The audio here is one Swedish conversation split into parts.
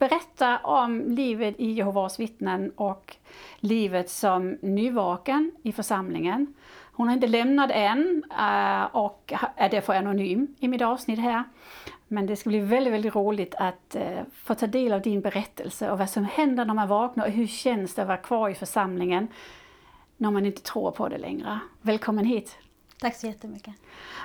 berätta om livet i Jehovas vittnen och livet som nyvaken i församlingen. Hon har inte lämnat än eh, och är därför anonym i mitt avsnitt här. Men det ska bli väldigt, väldigt roligt att eh, få ta del av din berättelse och vad som händer när man vaknar och hur känns det att vara kvar i församlingen när man inte tror på det längre. Välkommen hit! Tack så jättemycket!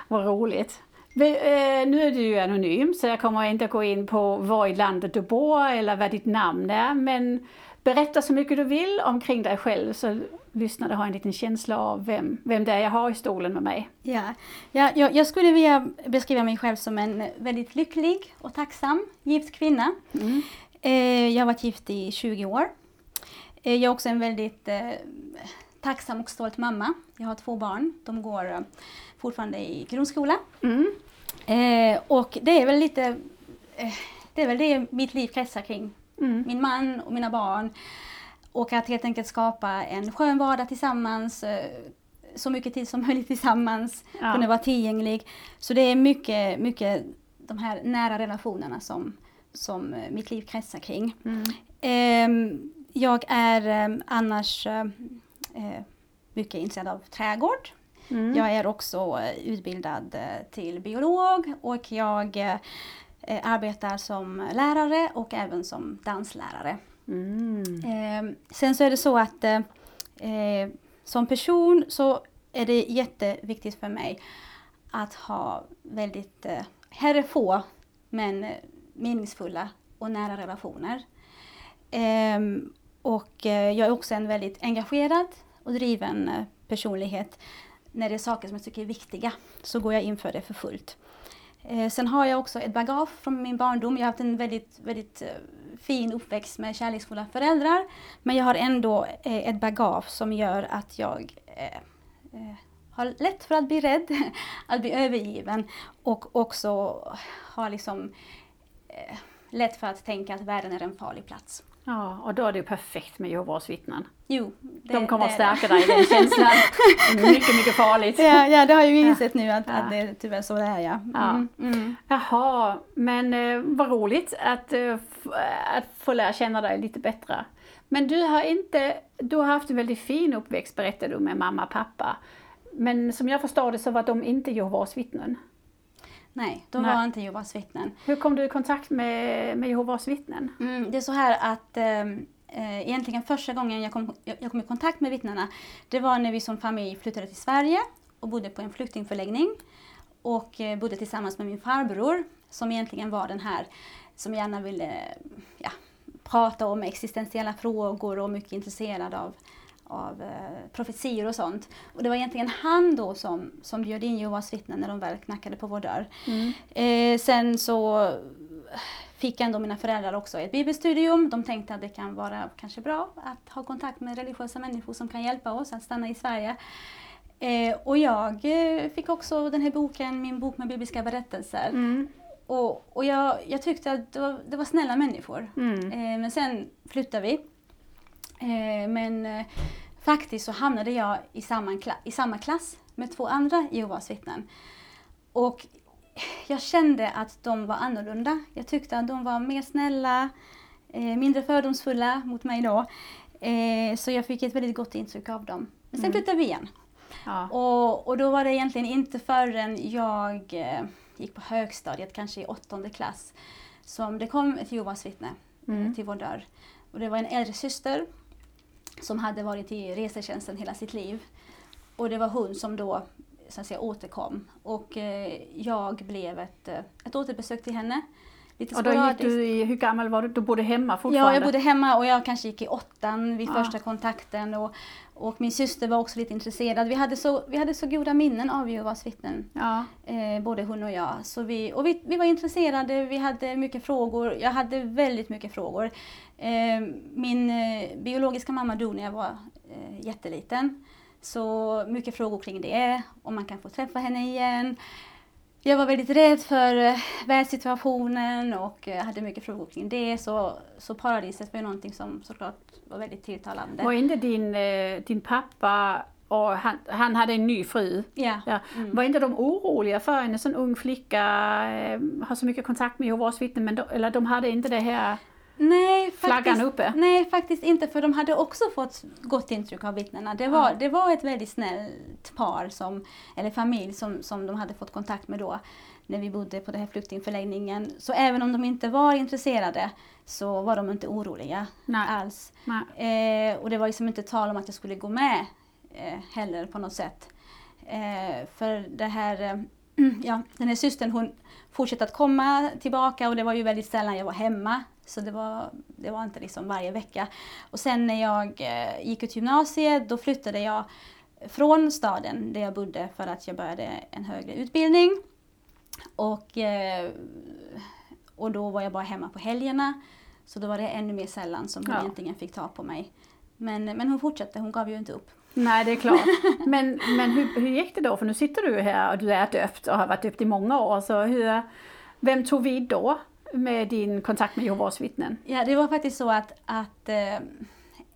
Vad roligt! Eh, nu är du ju anonym så jag kommer inte gå in på var i landet du bor eller vad ditt namn är men berätta så mycket du vill omkring dig själv så lyssnarna har en liten känsla av vem, vem det är jag har i stolen med mig. Ja, ja jag, jag skulle vilja beskriva mig själv som en väldigt lycklig och tacksam gift kvinna. Mm. Eh, jag har varit gift i 20 år. Eh, jag är också en väldigt tacksam och stolt mamma. Jag har två barn. De går fortfarande i grundskola. Mm. Eh, och det är väl lite, eh, det är väl det mitt liv kretsar kring. Mm. Min man och mina barn. Och att helt enkelt skapa en skön vardag tillsammans. Eh, så mycket tid som möjligt tillsammans. Ja. Kunna vara tillgänglig. Så det är mycket, mycket de här nära relationerna som, som eh, mitt liv kretsar kring. Mm. Eh, jag är eh, annars mycket intresserad av trädgård. Mm. Jag är också eh, utbildad eh, till biolog och jag eh, arbetar som lärare och även som danslärare. Mm. sen så är det så att som person så är det jätteviktigt för mig att ha väldigt, här är få, men meningsfulla och nära relationer. och jag är också en väldigt engagerad och driven personlighet när det är saker som jag tycker är viktiga så går jag in för det för fullt. Eh, sen har jag också ett bagage från min barndom. Jag har haft en väldigt, väldigt eh, fin uppväxt med kärleksfulla föräldrar. Men jag har ändå eh, ett bagage som gör att jag eh, eh har lätt för att bli rädd, att bli övergiven och också har liksom eh, lätt för att tänka att världen är en farlig plats. Ja, och då är det ju perfekt med Jehovas vittnen. Jo, det, De kommer att stärka dig i den känslan. mycket, mycket farligt. Ja, ja det har jag ju insett nu att, ja. att det är tyvärr så det är ja. Mm. ja. Mm. Jaha, men eh, vad roligt att, eh, att få lära känna dig lite bättre. Men du har inte, du har haft en väldigt fin uppväxt berättade du med mamma och pappa. Men som jag förstår det så var de inte Jehovas vittnen. Nej, de Nej. var inte Jehovas vittnen. Hur kom du i kontakt med, med Jehovas vittnen? Mm, det är så här att ehm, eh, egentligen första gången jag kom, jag kom i kontakt med vittnena, det var när vi som familj flyttade till Sverige och bodde på en flyktingförläggning och eh, bodde tillsammans med min farbror som egentligen var den här som gärna ville ja, prata om existentiella frågor och mycket intresserad av av eh, profetior och sånt. Och det var egentligen han då som, som bjöd in Jehovas vittnen när de väl knackade på vår dörr. Mm. Eh, sen så fick ändå mina föräldrar också ett bibelstudium. De tänkte att det kan vara kanske bra att ha kontakt med religiösa människor som kan hjälpa oss att stanna i Sverige. Eh, och jag eh, fick också den här boken, min bok med bibliska berättelser. Mm. Och, och jag, jag, tyckte att det var, det var snälla människor. Mm. Eh, men sen flyttade vi men eh, faktiskt så hamnade jag i samma, i samma klass med två andra Jehovas vittnen. Och jag kände att de var annorlunda. Jag tyckte att de var mer snälla, eh, mindre fördomsfulla mot mig då. Så jag fick ett väldigt gott intryck av dem. Men sen mm. flyttade vi igen. Ja. Och, och då var det egentligen inte förrän jag gick på högstadiet, kanske i åttonde klass, som det kom ett Jehovas vittne mm. till vår dörr. och det var en äldre syster som hade varit i resetjänsten hela sitt liv. Och det var hon som då så att säga, återkom. Och eh, jag blev ett, eh, ett återbesök till henne. Lite och då gick du i, hur gammal var du? Du bodde hemma fortfarande? Ja, jag bodde hemma och jag kanske gick i åttan vid ja. första kontakten. Och, och min syster var också lite intresserad. Vi hade så, vi hade så goda minnen av Jehovas vittnen, ja. eh, både hon och jag. Så vi, och vi, vi var intresserade, vi hade mycket frågor. Jag hade väldigt mycket frågor. Eh, min eh, biologiska mamma dog när jag var eh, jätteliten. Så mycket frågor kring det, om man kan få träffa henne igen. Jag var väldigt rädd för världssituationen och hade mycket frågor kring det. Så, så paradiset var någonting som såklart var väldigt tilltalande. Var inte din, din pappa och han, han hade en ny fru. Ja. ja. Mm. Var inte de oroliga för en sån ung flicka har så mycket kontakt med Jehovas vittnen, men de, eller de hade inte det här Nej, flaggan faktiskt, uppe? Nej, faktiskt inte för de hade också fått gott intryck av vittnena. Det var, ja. det var ett väldigt snällt par, som, eller familj, som, som de hade fått kontakt med då när vi bodde på den här flyktingförläggningen. Så även om de inte var intresserade så var de inte oroliga Nej. alls. Nej. Eh, och det var liksom inte tal om att jag skulle gå med eh, heller på något sätt. Eh, för det här, eh, ja, den här systern hon fortsatte att komma tillbaka och det var ju väldigt sällan jag var hemma så det var, det var inte liksom varje vecka. Och sen när jag eh, gick ut gymnasiet då flyttade jag från staden där jag bodde för att jag började en högre utbildning. Och, eh, och då var jag bara hemma på helgerna. Så då var det ännu mer sällan som hon ja. egentligen fick ta på mig. Men, men hon fortsatte, hon gav ju inte upp. Nej, det är klart. Men, men hur, hur gick det då? För nu sitter du här och du är döpt och har varit döpt i många år. Så hur, vem tog vid då? med din kontakt med Jehovas vittnen? Ja, det var faktiskt så att, att eh,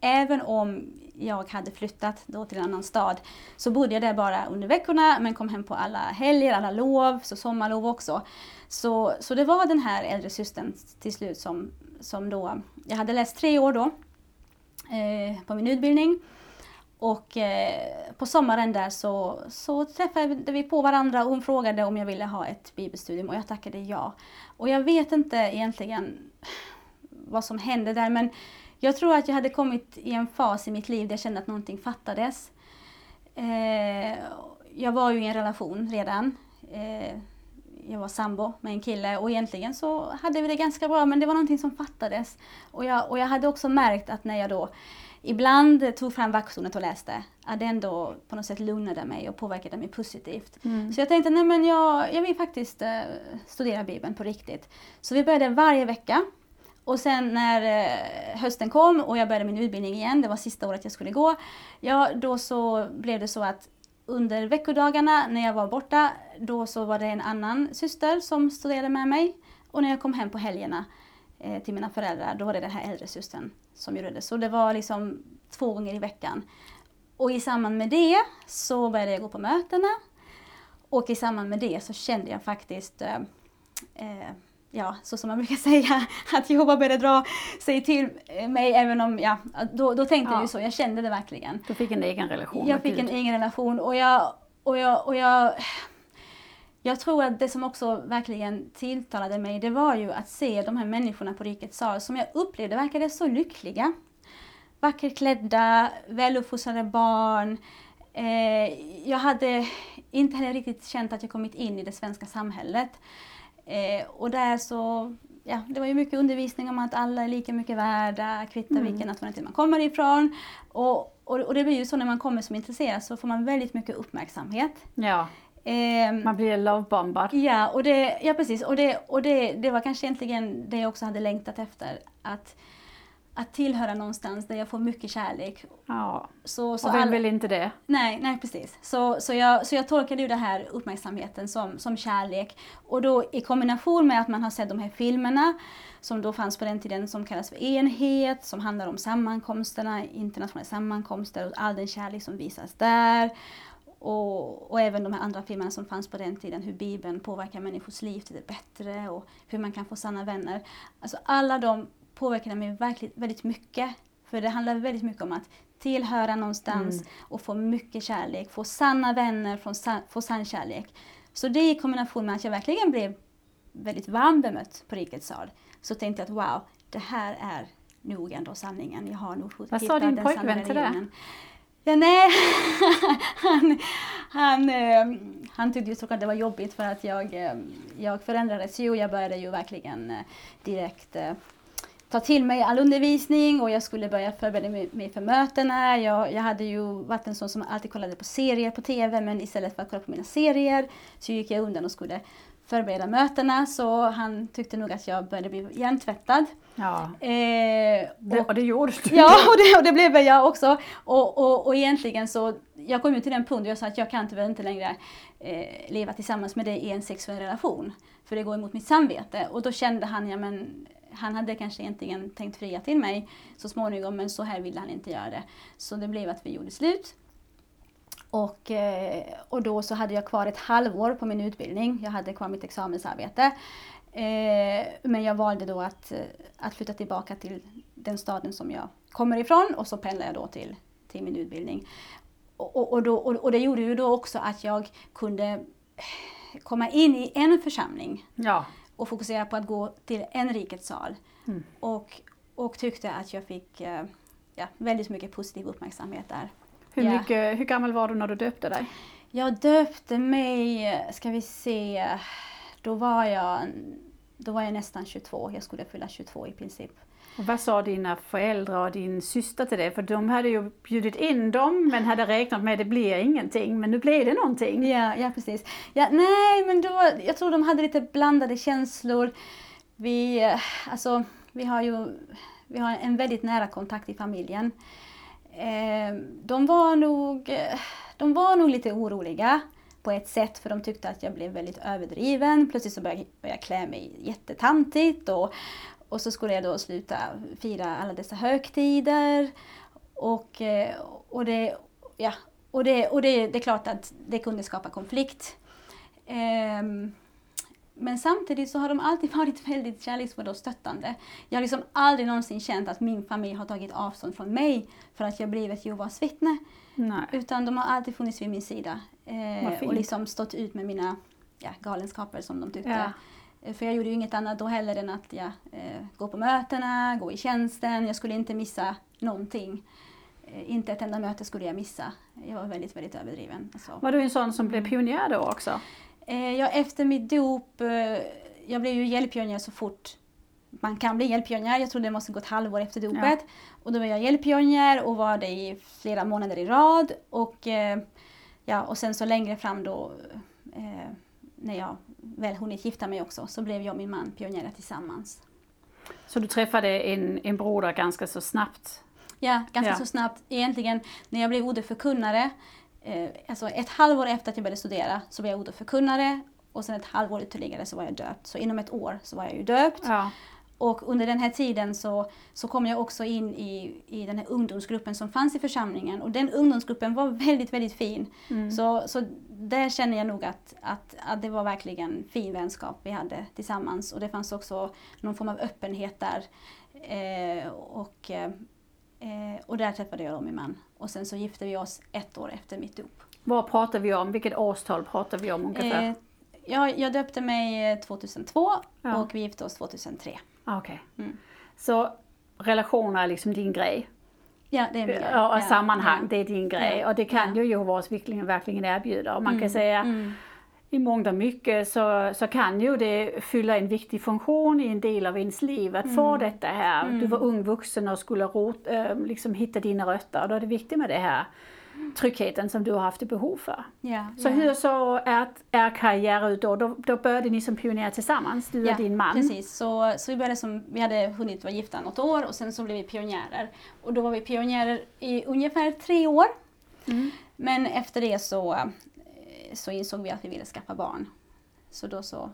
även om jag hade flyttat då till en annan stad så bodde jag där bara under veckorna men kom hem på alla helger, alla lov, så sommarlov också. Så, så det var den här äldre systern till slut som, som då, jag hade läst tre år då eh, på min utbildning och eh, på sommaren där så, så träffade vi på varandra och hon frågade om jag ville ha ett bibelstudium och jag tackade ja. Och jag vet inte egentligen vad som hände där men jag tror att jag hade kommit i en fas i mitt liv där jag kände att någonting fattades. Eh, jag var ju i en relation redan. Eh, jag var sambo med en kille och egentligen så hade vi det ganska bra men det var någonting som fattades. Och jag, och jag hade också märkt att när jag då ibland tog fram vakttornet och läste, att det ändå på något sätt lugnade mig och påverkade mig positivt. Mm. Så jag tänkte, nej men jag, jag vill faktiskt uh, studera Bibeln på riktigt. Så vi började varje vecka. Och sen när uh, hösten kom och jag började min utbildning igen, det var sista året jag skulle gå, ja då så blev det så att under veckodagarna när jag var borta, då så var det en annan syster som studerade med mig. Och när jag kom hem på helgerna eh, till mina föräldrar, då var det den här äldre systern som gjorde det. Så det var liksom två gånger i veckan. Och i samband med det så började jag gå på mötena. Och i samband med det så kände jag faktiskt, eh, eh, ja, så som man brukar säga, att Jehova började dra sig till mig även om, ja, då, då tänkte ja. jag ju så, jag kände det verkligen. Du fick en egen relation Jag fick en egen relation och jag, och jag, och jag jag tror att det som också verkligen tilltalade mig, det var ju att se de här människorna på Rikets sal som jag upplevde verkade så lyckliga. Vackert klädda, väluppfostrade barn. Eh, jag hade inte heller riktigt känt att jag kommit in i det svenska samhället. Eh, och där så, ja, det var ju mycket undervisning om att alla är lika mycket värda, kvitta mm. vilken nationalitet man kommer ifrån. Och, och, och, det blir ju så när man kommer som intresserad så får man väldigt mycket uppmärksamhet. Ja. Eh, Man blir lovebombad. Ja, och det, ja precis. Och, det, och det, det var kanske egentligen det jag också hade längtat efter. Att, att tillhöra någonstans där jag får mycket kärlek. Ja, så, så och vem all... vill inte det? Nej, nej precis. Så, så, jag, så jag tolkade ju den här uppmärksamheten som, som kärlek. Och då i kombination med att man har sett de här filmerna som då fanns på den tiden som kallas för enhet, som handlar om sammankomsterna, internationella sammankomster och all den kärlek som visas där. Och, och, även de här andra filmerna som fanns på den tiden, hur Bibeln påverkar människors liv till det bättre och hur man kan få sanna vänner. Alltså alla de påverkade mig verkligen väldigt mycket. För det handlar väldigt mycket om att tillhöra någonstans mm. och få mycket kärlek, få sanna vänner, få, san, få sann kärlek. Så det i kombination med att jag verkligen blev väldigt varmt bemött på Rikets sal, så tänkte jag att wow, det här är nog ändå sanningen. Jag har nog Vad sa din pojkvän till det? Ja, nej, han, han, eh, han tyckte ju såklart det var jobbigt för att jag, eh, jag förändrades ju. Jag började ju verkligen eh, direkt ta till mig all undervisning och jag skulle börja förbereda mig för mötena. Jag, jag hade ju varit en sån som alltid kollade på serier på TV men istället för att kolla på mina serier så gick jag undan och skulle förbereda mötena så han tyckte nog att jag började bli hjärntvättad. Ja. Eh, och, och det gjorde du Ja, och det, och det blev jag också. Och, och, och egentligen så, jag kom ju till den punkten jag sa att jag kan tyvärr inte längre eh, leva tillsammans med dig i en sexuell relation. För det går emot mitt samvete. Och då kände han, ja men han hade kanske egentligen tänkt fria till mig så småningom men så här ville han inte göra det. Så det blev att vi gjorde slut. Och, eh, och då så hade jag kvar ett halvår på min utbildning. Jag hade kvar mitt examensarbete. Eh, men jag valde då att, eh, att flytta tillbaka till den staden som jag kommer ifrån och så pendlade jag då till, till min utbildning. Och, och, då, och, det gjorde ju då också att jag kunde komma in i en församling. Ja och fokusera på att gå till en rikets sal. Mm. Och, och tyckte att jag fick ja, väldigt mycket positiv uppmärksamhet där. Hur, ja. mycket, hur gammal var du när du döpte dig? Jag döpte mig, ska vi se, då var jag, då var jag nästan 22. Jag skulle fylla 22 i princip. Och vad sa dina föräldrar och din syster till det? För de hade ju bjudit in dem men hade räknat med att det blir ingenting, men nu blev det någonting. Ja, ja precis. Ja, nej, men då, jag tror de hade lite blandade känslor. Vi, eh, alltså, vi har ju vi har en väldigt nära kontakt i familjen. Eh, de var nog, eh, de var nog lite oroliga på ett sätt för de tyckte att jag blev väldigt överdriven. Plötsligt så började jag klä mig jättetantigt och, och så skulle jag då sluta fira alla dessa högtider. Och, eh, och, det, ja, och, det, och det, det är klart att det kunde skapa konflikt. Um, men samtidigt så har de alltid varit väldigt kärleksfulla och stöttande. Jag har liksom aldrig någonsin känt att min familj har tagit avstånd från mig för att jag blivit Jehovas vittne. Nej. Utan de har alltid funnits vid min sida. Eh, och liksom stått ut med mina ja, galenskaper som de tyckte. Ja. Eh, för jag gjorde ju inget annat då heller än att ja, eh, gå på mötena, gå i tjänsten. Jag skulle inte missa någonting. Eh, inte ett enda möte skulle jag missa. Jag var väldigt, väldigt överdriven. Alltså. Var du en sån som blev pionjär då också? Eh, ja, efter mitt dop, eh, jag blev ju hjälppionjär så fort man kan bli hjälppionjär. Jag trodde det måste gå ett halvår efter dopet. Ja. Och då var jag hjälppionjär och var det i flera månader i rad. Och, eh, ja, och sen så längre fram då eh, när jag väl hunnit gifta mig också så blev jag och min man pionjärer tillsammans. Så du träffade en, en broder ganska så snabbt? Ja, ganska ja. så snabbt. Egentligen när jag blev odeförkunnare, eh, alltså ett halvår efter att jag började studera så blev jag odeförkunnare och sen ett halvår ytterligare så var jag döpt. Så inom ett år så var jag ju döpt. Ja. Och under den här tiden så, så kom jag också in i, i den här ungdomsgruppen som fanns i församlingen. Och den ungdomsgruppen var väldigt, väldigt fin. Mm. Så, så där känner jag nog att, att, att det var verkligen fin vänskap vi hade tillsammans. Och det fanns också någon form av öppenhet där. Eh, och, eh, och där träffade jag min man. Och sen så gifte vi oss ett år efter mitt dop. Vad pratar vi om? Vilket årstal pratar vi om ungefär? Eh, jag, jag döpte mig 2002 ja. och vi gifte oss 2003. Ah, okej. Okay. Mm. Så relationer är liksom din grej? Ja, det är min grej. Och sammanhang, ja. det är din grej. Ja. Och det kan ju Jehovas vittnen verkligen erbjuda. Och man mm. kan säga mm. I mångt och mycket så, så kan ju det fylla en viktig funktion i en del av ens liv att mm. få detta här. Du var mm. ung vuxen och skulle rot, äh, liksom hitta dina rötter. Då är det viktigt med det här tryggheten som du har haft behov för. Ja, så ja. hur så är, är karriär ut då? då? Då började ni som pionjärer tillsammans, du och din man? precis. Så, så vi började som, vi hade hunnit vara gifta något år och sen så blev vi pionjärer. Och då var vi pionjärer i ungefär tre år. Mm. Men efter det så, eh, så insåg vi att vi ville skaffa barn. Så då så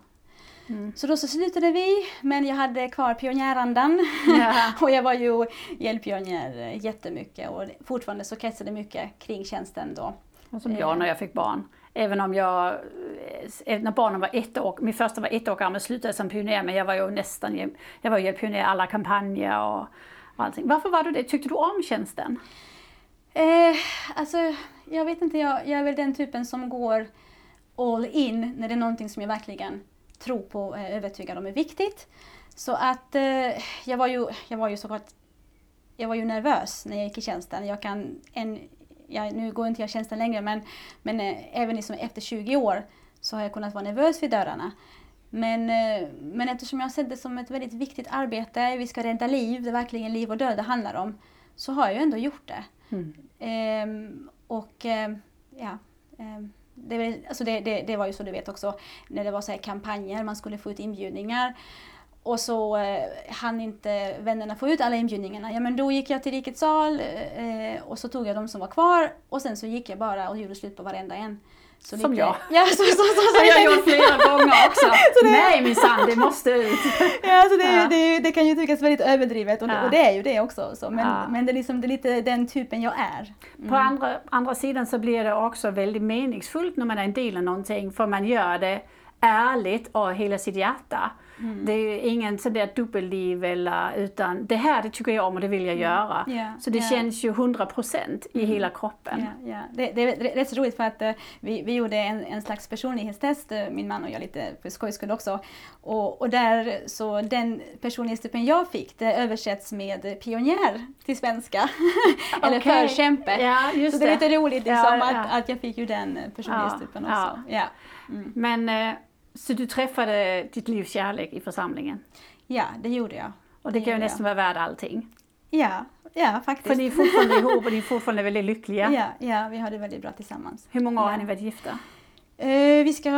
Mm. Så då så slutade vi, men jag hade kvar pionjärandan. Ja. och jag var ju hjälppionjär jättemycket och fortfarande så kretsade mycket kring tjänsten då. Och som jag när jag fick barn. Även om jag, eh, när barnen var ett år, min första var ett år gammal, slutade som pionjär, men jag var ju nästan, jag var hjälppionjär i alla kampanjer och allting. Varför var du det? Tyckte du om tjänsten? Eh, alltså, jag vet inte, jag, jag är väl den typen som går all in när det är någonting som jag verkligen tror på och är övertygad om är viktigt. Så att eh, jag var ju, jag var ju såklart jag var ju nervös när jag gick i tjänsten. Jag kan en, ja, nu går inte jag tjänsten längre men, men eh, även liksom efter 20 år så har jag kunnat vara nervös vid dörrarna. Men, eh, men eftersom jag har sett det som ett väldigt viktigt arbete, vi ska rädda liv, det är verkligen liv och död det handlar om, så har jag ju ändå gjort det. Mm. Och eh, ja, eh, det, var- alltså det, det, det var ju så du vet också när det var så här kampanjer, man skulle få ut inbjudningar. Och så eh, hann inte vännerna få ut alla inbjudningarna. Ja men då gick jag till Rikets sal eh, och så tog jag de som var kvar och sen så gick jag bara och gjorde slut på varenda en. Så Som lite- jag. Ja, så, så, så, så, Det har jag gjort flera gånger också. Nej minsann, det måste ut. Ja, alltså det, Ja. Det, det kan ju tyckas väldigt överdrivet och, Ja. och det är ju det också. Så. Men, Ja. men det, är liksom, det är lite den typen jag är. På andra, andra sidan så blir det också väldigt meningsfullt när man är en del av någonting för man gör det ärligt och hela sitt hjärta. Det är ju ingen sån där dubbelliv eller utan det här det tycker jag om och det vill jag göra. Ja, Så det ja. känns ju 100% i hela kroppen. Ja. Det, det är rätt så roligt för att eh, vi, vi gjorde en, en slags personlighetstest, eh, min man och jag lite för skojs skull också. Och, och där så den personlighetstypen jag fick det översätts med pionjär till svenska. Eller Okej. förkämpe. Så det är lite roligt liksom, Ja, ja. Att, att jag fick ju den eh, personlighetstypen Ja, också. Ja. Mm. Men eh, så du träffade ditt livs kärlek i församlingen. ja, det gjorde jag. Och det kan ju nästan vara värt allting. Ja, ja faktiskt. För ni är fortfarande ihop och ni är fortfarande väldigt lyckliga. Ja, ja, vi har det väldigt bra tillsammans. Hur många år Ja. har ni varit gifta? Eh, vi ska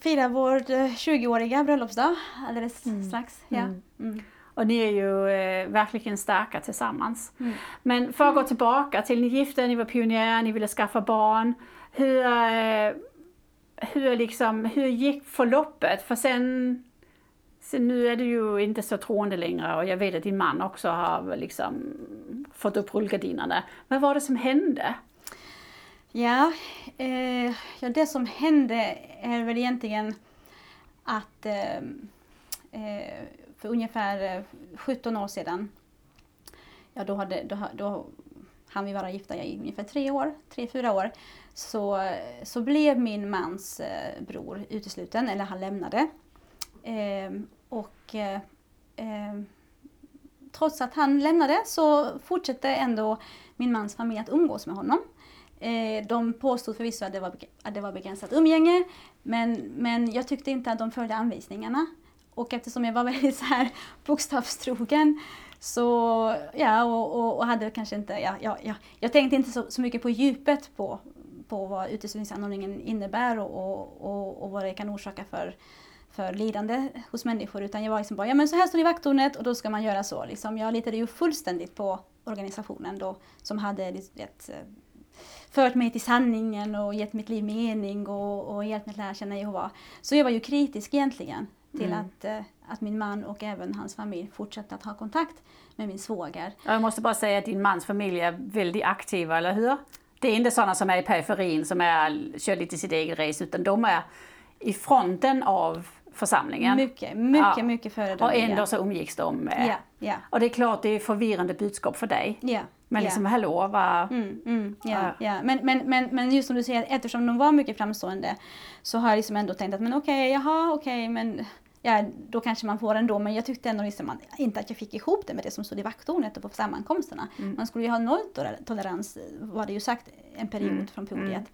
fira vår eh, 20-åriga bröllopsdag alldeles strax. Ja. Mm. Mm. Och ni är ju eh, verkligen starka tillsammans. Mm. Men för att gå tillbaka till ni gifte, ni var pionjärer, ni ville skaffa barn. Hur, eh, hur, liksom, hur gick förloppet? För sen, sen nu är du ju inte så troende längre och jag vet att din man också har liksom fått upp rullgardinerna. Vad var det som hände? Ja, eh, ja, det som hände är väl egentligen att ehm, eh, för ungefär eh, 17 år sedan, ja då, hade, då, då hann vi vara gifta i ungefär tre år, tre, fyra år, så, så blev min mans eh, bror utesluten, eller han lämnade. Eh, och eh, eh, trots att han lämnade så fortsatte ändå min mans familj att umgås med honom. Eh, de påstod förvisso att det, var, att det var begränsat umgänge men, men jag tyckte inte att de följde anvisningarna. Och eftersom jag var väldigt så här bokstavstrogen så ja, och, och, och hade kanske inte, ja, ja, ja, jag tänkte inte så, så mycket på djupet på, på vad uteslutningsanordningen innebär och, och, och, och vad det kan orsaka för, för lidande hos människor utan jag var liksom bara, ja men så här står det i vakttornet och då ska man göra så. Liksom. Jag litade ju fullständigt på organisationen då som hade ett, fört mig till sanningen och gett mitt liv mening och, och hjälpt mig att lära känna Jehova. Så jag var ju kritisk egentligen till Mm. att, eh, att min man och även hans familj fortsatte att ha kontakt med min svåger. Jag måste bara säga att din mans familj är väldigt aktiva, eller hur? Det är inte sådana som är i periferin som är, kör lite sitt eget race, utan de är i fronten av församlingen. Mycket, mycket, Ja. mycket och föredömliga. ändå så umgicks de. Ja, ja, Och det är klart, det är förvirrande budskap för dig. ja. Men liksom, hallå, vad... Mm, mm, ja. Men, men, men, men just som du säger, eftersom de var mycket framstående så har jag liksom ändå tänkt att men okej, jaha, okej, men ja, då kanske man får ändå. Men jag tyckte ändå liksom att, inte att jag fick ihop det med det som stod i vakttornet och på sammankomsterna. Mm. Man skulle ju ha nolltolerans, var det ju sagt en period Mm, från podiet.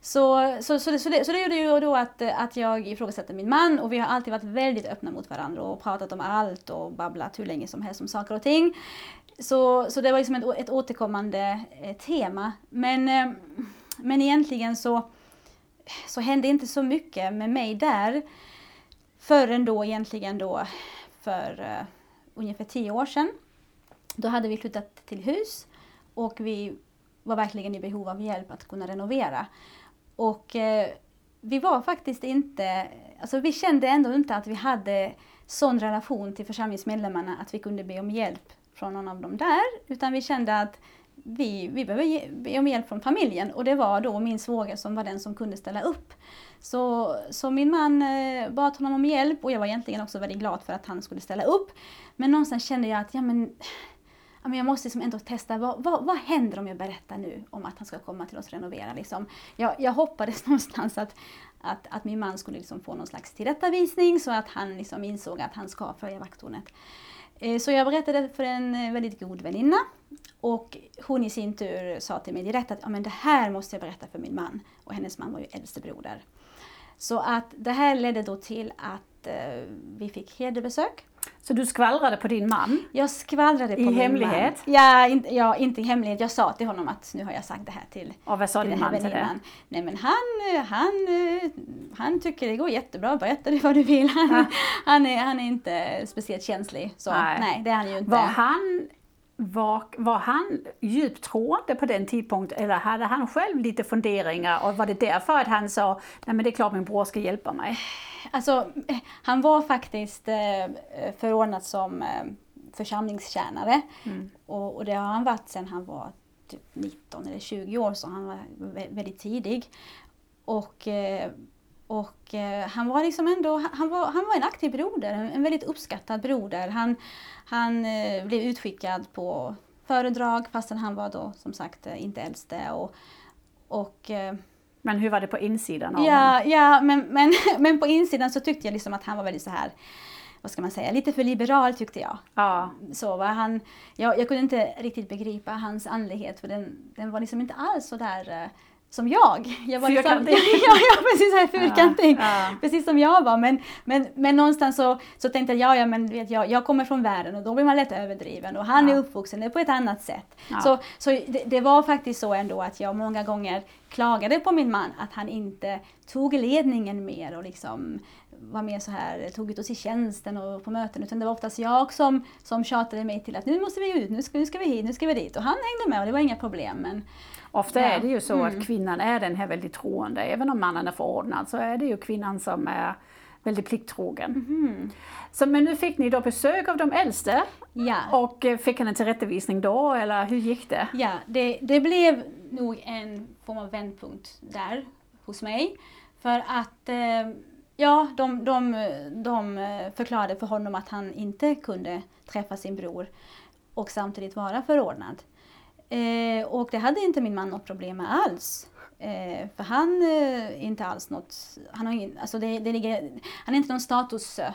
Så, så, så, det, så, det, så det gjorde ju då att, att jag ifrågasatte min man och vi har alltid varit väldigt öppna mot varandra och pratat om allt och babblat hur länge som helst om saker och ting. Så, så det var liksom ett, ett återkommande eh, tema. Men, eh, men egentligen så, så hände inte så mycket med mig där förrän då egentligen då för uh, ungefär tio år sedan. Då hade vi flyttat till hus och vi var verkligen i behov av hjälp att kunna renovera. Och uh, vi var faktiskt inte, alltså vi kände ändå inte att vi hade sån relation till församlingsmedlemmarna att vi kunde be om hjälp från någon av dem där. Utan vi kände att vi, vi behöver be om hjälp från familjen och det var då min svåger som var den som kunde ställa upp. Så, så min man eh, bad honom om hjälp och jag var egentligen också väldigt glad för att han skulle ställa upp. Men någonstans kände jag att ja, men, ja, men jag måste liksom ändå testa, vad, vad, vad händer om jag berättar nu om att han ska komma till oss och renovera? Liksom? Jag, jag hoppades någonstans att, att, att min man skulle liksom få någon slags tillrättavisning så att han liksom insåg att han ska följa vakttornet. Eh, så jag berättade för en eh, väldigt god väninna och hon i sin tur sa till mig direkt att ja, men det här måste jag berätta för min man. Och hennes man var ju äldste broder. Så att det här ledde då till att eh, vi fick hederbesök. Så du skvallrade på din man? Jag skvallrade på I min hemlighet? Man. Ja, inte, ja, inte i hemlighet. Jag sa till honom att nu har jag sagt det här till, Och vad sa till din man till det? Nej men han, han, han tycker det går jättebra, berätta det vad du vill. Han, han, är, han är inte speciellt känslig. Så Nej. nej, det är han ju inte. Var han, var, var han djupt troende på den tidpunkten eller hade han själv lite funderingar och var det därför att han sa nej men det är klart min bror ska hjälpa mig? Alltså, han var faktiskt eh, förordnad som eh, församlingstjänare. Mm. Och, och det har han varit sedan han var typ 19 eller 20 år, så han var vä- väldigt tidig. Och, eh, och eh, han var liksom ändå, han var, han var en aktiv broder, en, väldigt uppskattad broder. Han, han eh, blev utskickad på föredrag fastän han var då som sagt eh, inte äldste. Och, och eh, Men hur var det på insidan av? Ja, ja men, men, men på insidan så tyckte jag liksom att han var väldigt så här, vad ska man säga, lite för liberal tyckte jag. Ja. Så va? Han, jag, jag kunde inte riktigt begripa hans andlighet för den, den var liksom inte alls så där eh, som jag. jag var liksom, Fyrkantig. ja, ja, precis så här fyrkantig. Ja. Precis som jag var. Men, men, men någonstans så, så tänkte jag, ja, ja men vet, jag, jag kommer från världen och då blir man lätt överdriven och han Ja. är uppvuxen på ett annat sätt. Ja. Så, så det, det var faktiskt så ändå att jag många gånger klagade på min man att han inte tog ledningen mer och liksom var mer så här, tog ut oss i tjänsten och på möten. Utan det var oftast jag som, som tjatade mig till att nu måste vi ut, nu ska, nu ska vi hit, nu ska vi dit. Och han hängde med och det var inga problem. Men, Ofta Ja. är det ju så Mm. att kvinnan är den här väldigt troende. Även om mannen är förordnad så är det ju kvinnan som är väldigt plikttrogen. Så, men nu fick ni då besök av de äldste ja. och eh, fick han en tillrättavisning då eller hur gick det? Ja, det, det blev nog en form av vändpunkt där hos mig. För att eh, ja, de, de, de eh, förklarade för honom att han inte kunde träffa sin bror och samtidigt vara förordnad. Eh, och det hade inte min man något problem med alls. Eh, för han eh, inte alls något, han har ingen, alltså det, det ligger, han är inte någon status eh,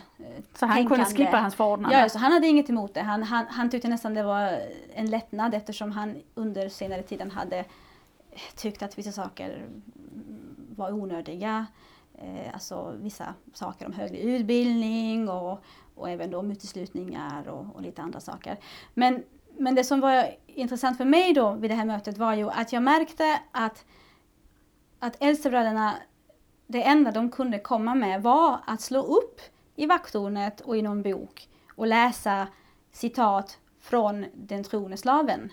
Så han kunde tänkande. skippa hans förordnande? Ja, så han hade inget emot det. Han, han, han tyckte nästan det var en lättnad eftersom han under senare tiden hade tyckt att vissa saker var onödiga. Eh, alltså vissa saker om högre utbildning och, och även då om uteslutningar och, och lite andra saker. Men, men det som var intressant för mig då vid det här mötet var ju att jag märkte att, att äldstebröderna, det enda de kunde komma med var att slå upp i vakttornet och i någon bok och läsa citat från den troende slaven.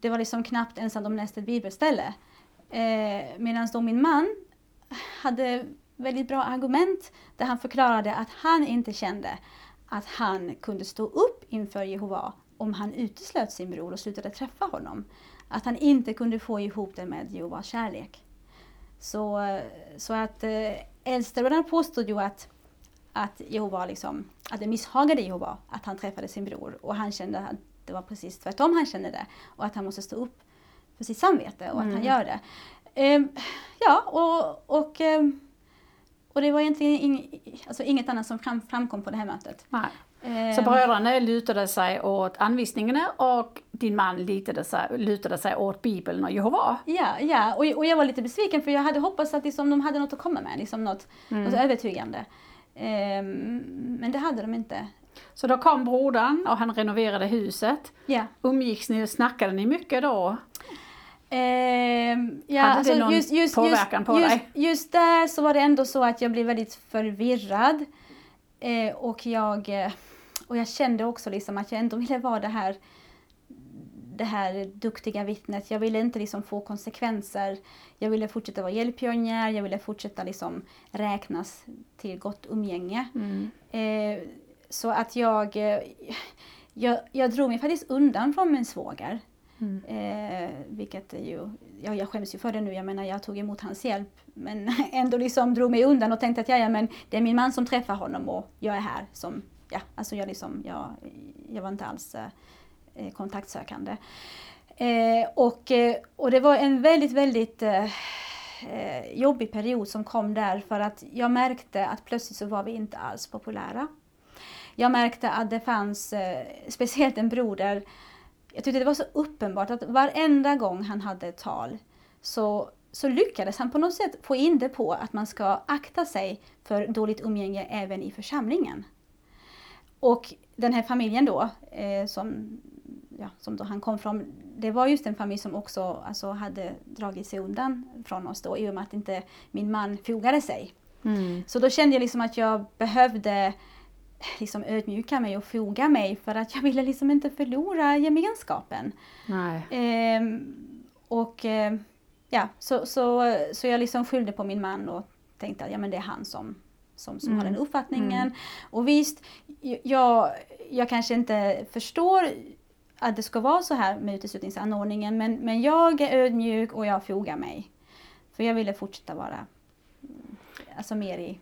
Det var liksom knappt ens att de läste ett bibelställe. Eh, Medan då min man hade väldigt bra argument där han förklarade att han inte kände att han kunde stå upp inför Jehova om han uteslöt sin bror och slutade träffa honom. Att han inte kunde få ihop det med Jehovas kärlek. Så, eh, så att eh, äldstebröderna påstod ju att, att Jehova liksom, att det misshagade Jehova att han träffade sin bror och han kände att det var precis tvärtom han kände det och att han måste stå upp för sitt samvete och att han Mm. gör det. Ehm, ja, och, och, ehm, och det var egentligen ing, alltså inget annat som fram, framkom på det här mötet. Nej. Ehm, Så bröderna lutade sig åt anvisningarna och din man lutade sig, lutade sig åt Bibeln och Jehova. Ja, ja. Och, och jag var lite besviken för jag hade hoppats att liksom, de hade något att komma med, liksom något, Mm. något övertygande. Ehm, men det hade de inte. Så då kom brodern och han renoverade huset. Ja. Umgicks ni och snackade ni mycket då? Ehm, ja, Hade det någon påverkan på just, dig? Just där så var det ändå så att jag blev väldigt förvirrad. Eh, och, jag, eh, och jag kände också liksom att jag ändå ville vara det här, det här duktiga vittnet. Jag ville inte liksom få konsekvenser. Jag ville fortsätta vara hjälppionjär, jag ville fortsätta liksom räknas till gott umgänge. Mm. Eh, så att jag, eh, jag, jag drog mig faktiskt undan från min svåger. Mm. Eh, vilket ju, ja, jag skäms ju för det nu, jag menar jag tog emot hans hjälp men ändå liksom drog mig undan och tänkte att ja, ja men det är min man som träffar honom och jag är här som, vecka. alltså jag liksom, jag, jag var inte alls eh, kontaktsökande. Eh, och, eh, och det var en väldigt, väldigt eh, eh, jobbig period som kom där för att jag märkte att plötsligt så var vi inte alls populära. jag märkte att det fanns eh, speciellt en broder. Jag tyckte det var så uppenbart att varenda gång han hade ett tal så, så lyckades han på något sätt få in det på att man ska akta sig för dåligt umgänge även i församlingen. Och den här familjen då, eh, som, ja, som då han kom från, det var just en familj som också alltså, hade dragit sig undan från oss då i och med att inte min man fogade sig. Mm. Så då kände jag liksom att jag behövde liksom ödmjuka mig och foga mig för att jag ville liksom inte förlora gemenskapen. Ehm, och eh, ja, så, så, så jag liksom skyllde på min man och tänkte att ja, men det är han som, som, som har Mm. den uppfattningen. Mm. Och visst, jag, jag kanske inte förstår att det ska vara så här med uteslutningsanordningen men, men jag är ödmjuk och jag fogar mig. För jag ville fortsätta vara mm, alltså mer i,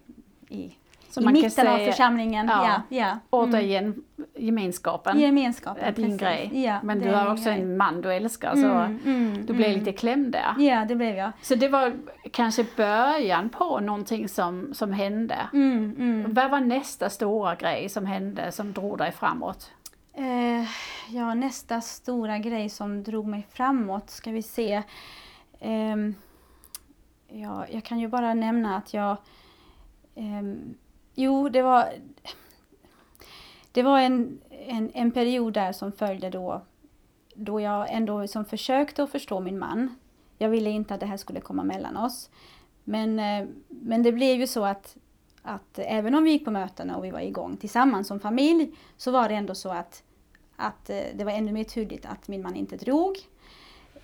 i, I man kan mitten av säga församlingen. Ja. Ja, ja. Mm. återigen gemenskapen Gemenskapen. är din precis. grej. Ja, Men du har också en man du älskar så Mm, mm, du blev mm. lite klämd där. Ja, det blev jag. Så det var kanske början på någonting som, som hände. Mm, mm. Vad var nästa stora grej som hände som drog dig framåt? Eh, ja, nästa stora grej som drog mig framåt ska vi se. Ehm, ja, jag kan ju bara nämna att jag... ehm, jo, det var... Det var en, en, en period där som följde då, då jag ändå som försökte att förstå min man. Jag ville inte att det här skulle komma mellan oss. Men, eh, men det blev ju så att, att även om vi gick på mötena och vi var igång tillsammans som familj så var det ändå så att, att eh, det var ännu mer tydligt att min man inte drog.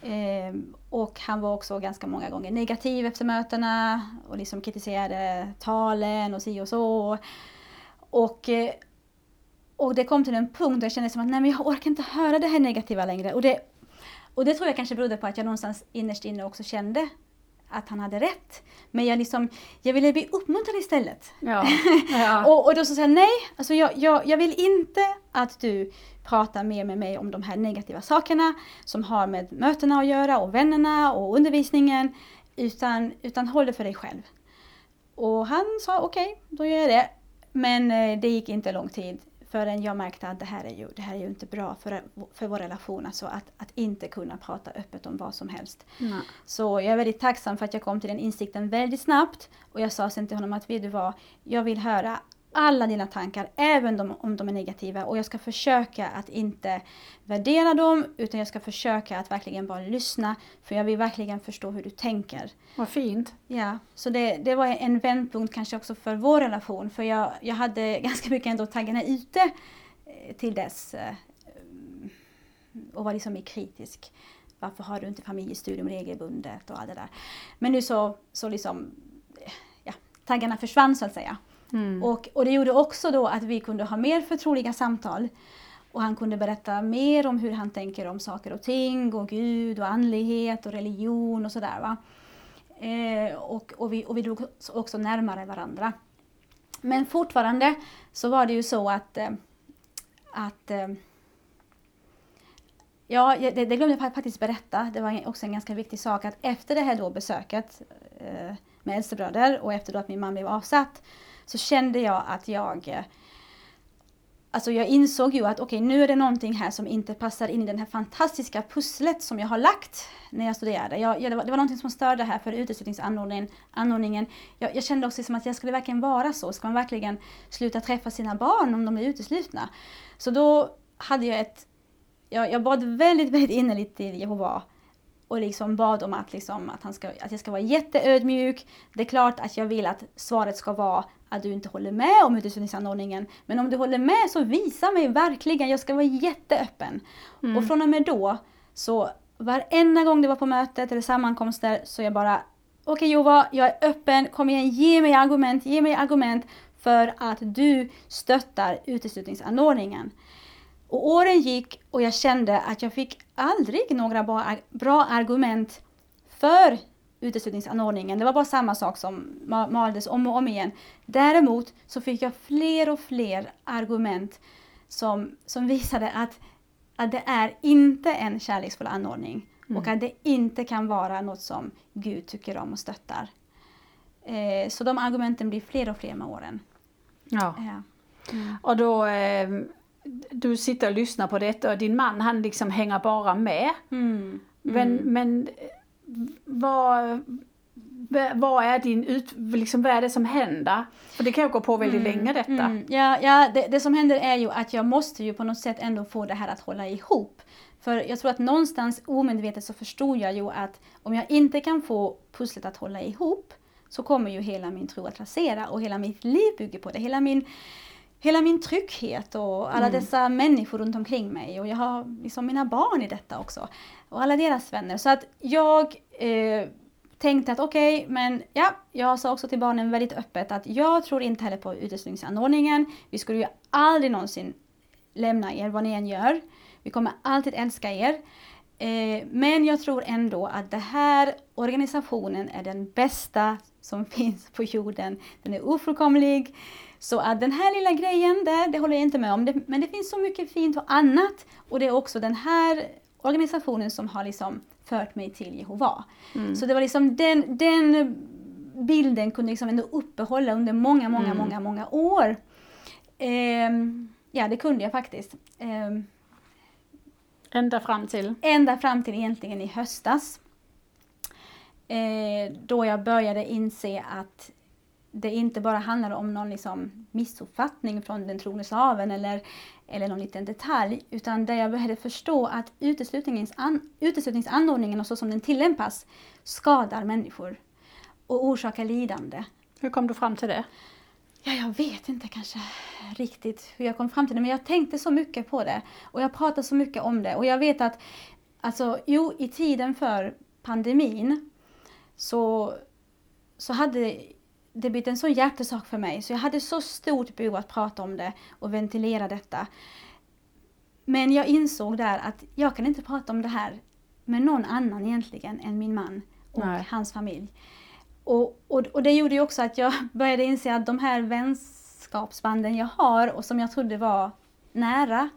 Ehm, och han var också ganska många gånger negativ efter mötena och liksom kritiserade talen och si och så. Och, eh, och det kom till en punkt där jag kände som att nej men jag orkar inte höra det här negativa längre. Och det, och det tror jag kanske berodde på att jag någonstans innerst inne också kände att han hade rätt. Men jag, liksom, jag ville bli uppmuntrad istället. Ja, ja. Och, och då så säger jag nej, alltså jag, jag, jag vill inte att du pratar mer med mig om de här negativa sakerna som har med mötena att göra och vännerna och undervisningen. Utan, utan håll det för dig själv. Och han sa okej, då gör jag det. Men eh, det gick inte lång tid förrän jag märkte att det här är ju, det här är ju inte bra för, för vår relation. Alltså att, att inte kunna prata öppet om vad som helst. Nej. Så jag är väldigt tacksam för att jag kom till den insikten väldigt snabbt. Och jag sa sen till honom att vet du vad, jag vill höra alla dina tankar, även de, om de är negativa. Och jag ska försöka att inte värdera dem, utan jag ska försöka att verkligen bara lyssna. För jag vill verkligen förstå hur du tänker. Vad fint. Ja, så det, det var en vändpunkt kanske också för vår relation. För jag, jag hade ganska mycket ändå taggarna ute eh, till dess. eh, Och var liksom mer kritisk. Varför har du inte familjestudium regelbundet och allt det där. Men nu så, så liksom, eh, ja, taggarna försvann så att säga. Mm. Och, och det gjorde också då att vi kunde ha mer förtroliga samtal. Och han kunde berätta mer om hur han tänker om saker och ting och Gud och andlighet och religion och sådär. Va? Eh, och, och, vi, och vi drog också närmare varandra. Men fortfarande så var det ju så att, eh, att eh, Ja, det, det glömde jag faktiskt berätta. Det var också en ganska viktig sak att efter det här då besöket eh, med äldstebröder och efter då att min man blev avsatt så kände jag att jag eh, Alltså jag insåg ju att okej, nu är det någonting här som inte passar in i det här fantastiska pusslet som jag har lagt när jag studerade. Jag, jag, det, var, det var någonting som störde här för uteslutningsanordningen. Jag, jag kände också som att jag skulle verkligen vara så. Ska man verkligen sluta träffa sina barn om de är uteslutna? Så då hade jag ett... Jag, jag bad väldigt, väldigt innerligt till Jehova och liksom bad om att, liksom, att, han ska, att jag ska vara jätteödmjuk. Det är klart att jag vill att svaret ska vara att du inte håller med om uteslutningsanordningen. Men om du håller med så visa mig verkligen, jag ska vara jätteöppen. Mm. Och från och med då, så varenda gång det var på mötet eller sammankomster så jag bara Okej Jova, jag är öppen, kom igen, ge mig argument, ge mig argument för att du stöttar uteslutningsanordningen. Och åren gick och jag kände att jag fick aldrig några bra, argument för uteslutningsanordningen. Det var bara samma sak som ma- maldes om och om igen. Däremot så fick jag fler och fler argument som, som visade att, att det är inte en kärleksfull anordning och att det inte kan vara något som Gud tycker om och stöttar. Eh, så de argumenten blir fler och fler med åren. Ja. Ja. Och då, eh, du sitter och lyssnar på detta och din man han liksom hänger bara med. Mm. Men, men vad, vad är din ut, liksom, vad är det som händer? För det kan ju gå på väldigt länge detta. Mm. Ja, ja det, det som händer är ju att jag måste ju på något sätt ändå få det här att hålla ihop. För jag tror att någonstans omedvetet så förstod jag ju att om jag inte kan få pusslet att hålla ihop så kommer ju hela min tro att rasera och hela mitt liv bygger på det. Hela min, hela min trygghet och alla Mm. dessa människor runt omkring mig och jag har liksom mina barn i detta också. Och alla deras vänner. Så att jag eh, tänkte att okej, men ja, jag sa också till barnen väldigt öppet att jag tror inte heller på uteslutningsanordningen. Vi skulle ju aldrig någonsin lämna er vad ni än gör. Vi kommer alltid älska er. Eh, men jag tror ändå att den här organisationen är den bästa som finns på jorden. Den är ofullkomlig. Så att den här lilla grejen där, det håller jag inte med om. Det, men det finns så mycket fint och annat. Och det är också den här organisationen som har liksom fört mig till Jehova. Så det var liksom den, den bilden kunde liksom ändå uppehålla under många, många, Mm. många, många år. Ehm, ja, det kunde jag faktiskt. Ehm, Ända fram till. ända fram till egentligen i höstas. Eh, då jag började inse att det inte bara handlar om någon liksom missuppfattning från den troende slaven eller, eller någon liten detalj, utan där jag började förstå att uteslutningens an, uteslutningsanordningen och så som den tillämpas skadar människor och orsakar lidande. Hur kom du fram till det? Ja, jag vet inte kanske riktigt hur jag kom fram till det, men jag tänkte så mycket på det och jag pratade så mycket om det och jag vet att alltså, jo, i tiden för pandemin så, så hade det blivit en sån hjärtesak för mig så jag hade så stort behov att prata om det och ventilera detta. Men jag insåg där att jag kan inte prata om det här med någon annan egentligen än min man och Nej. hans familj. Och, och, och det gjorde ju också att jag började inse att de här vänskapsbanden jag har och som jag trodde var nära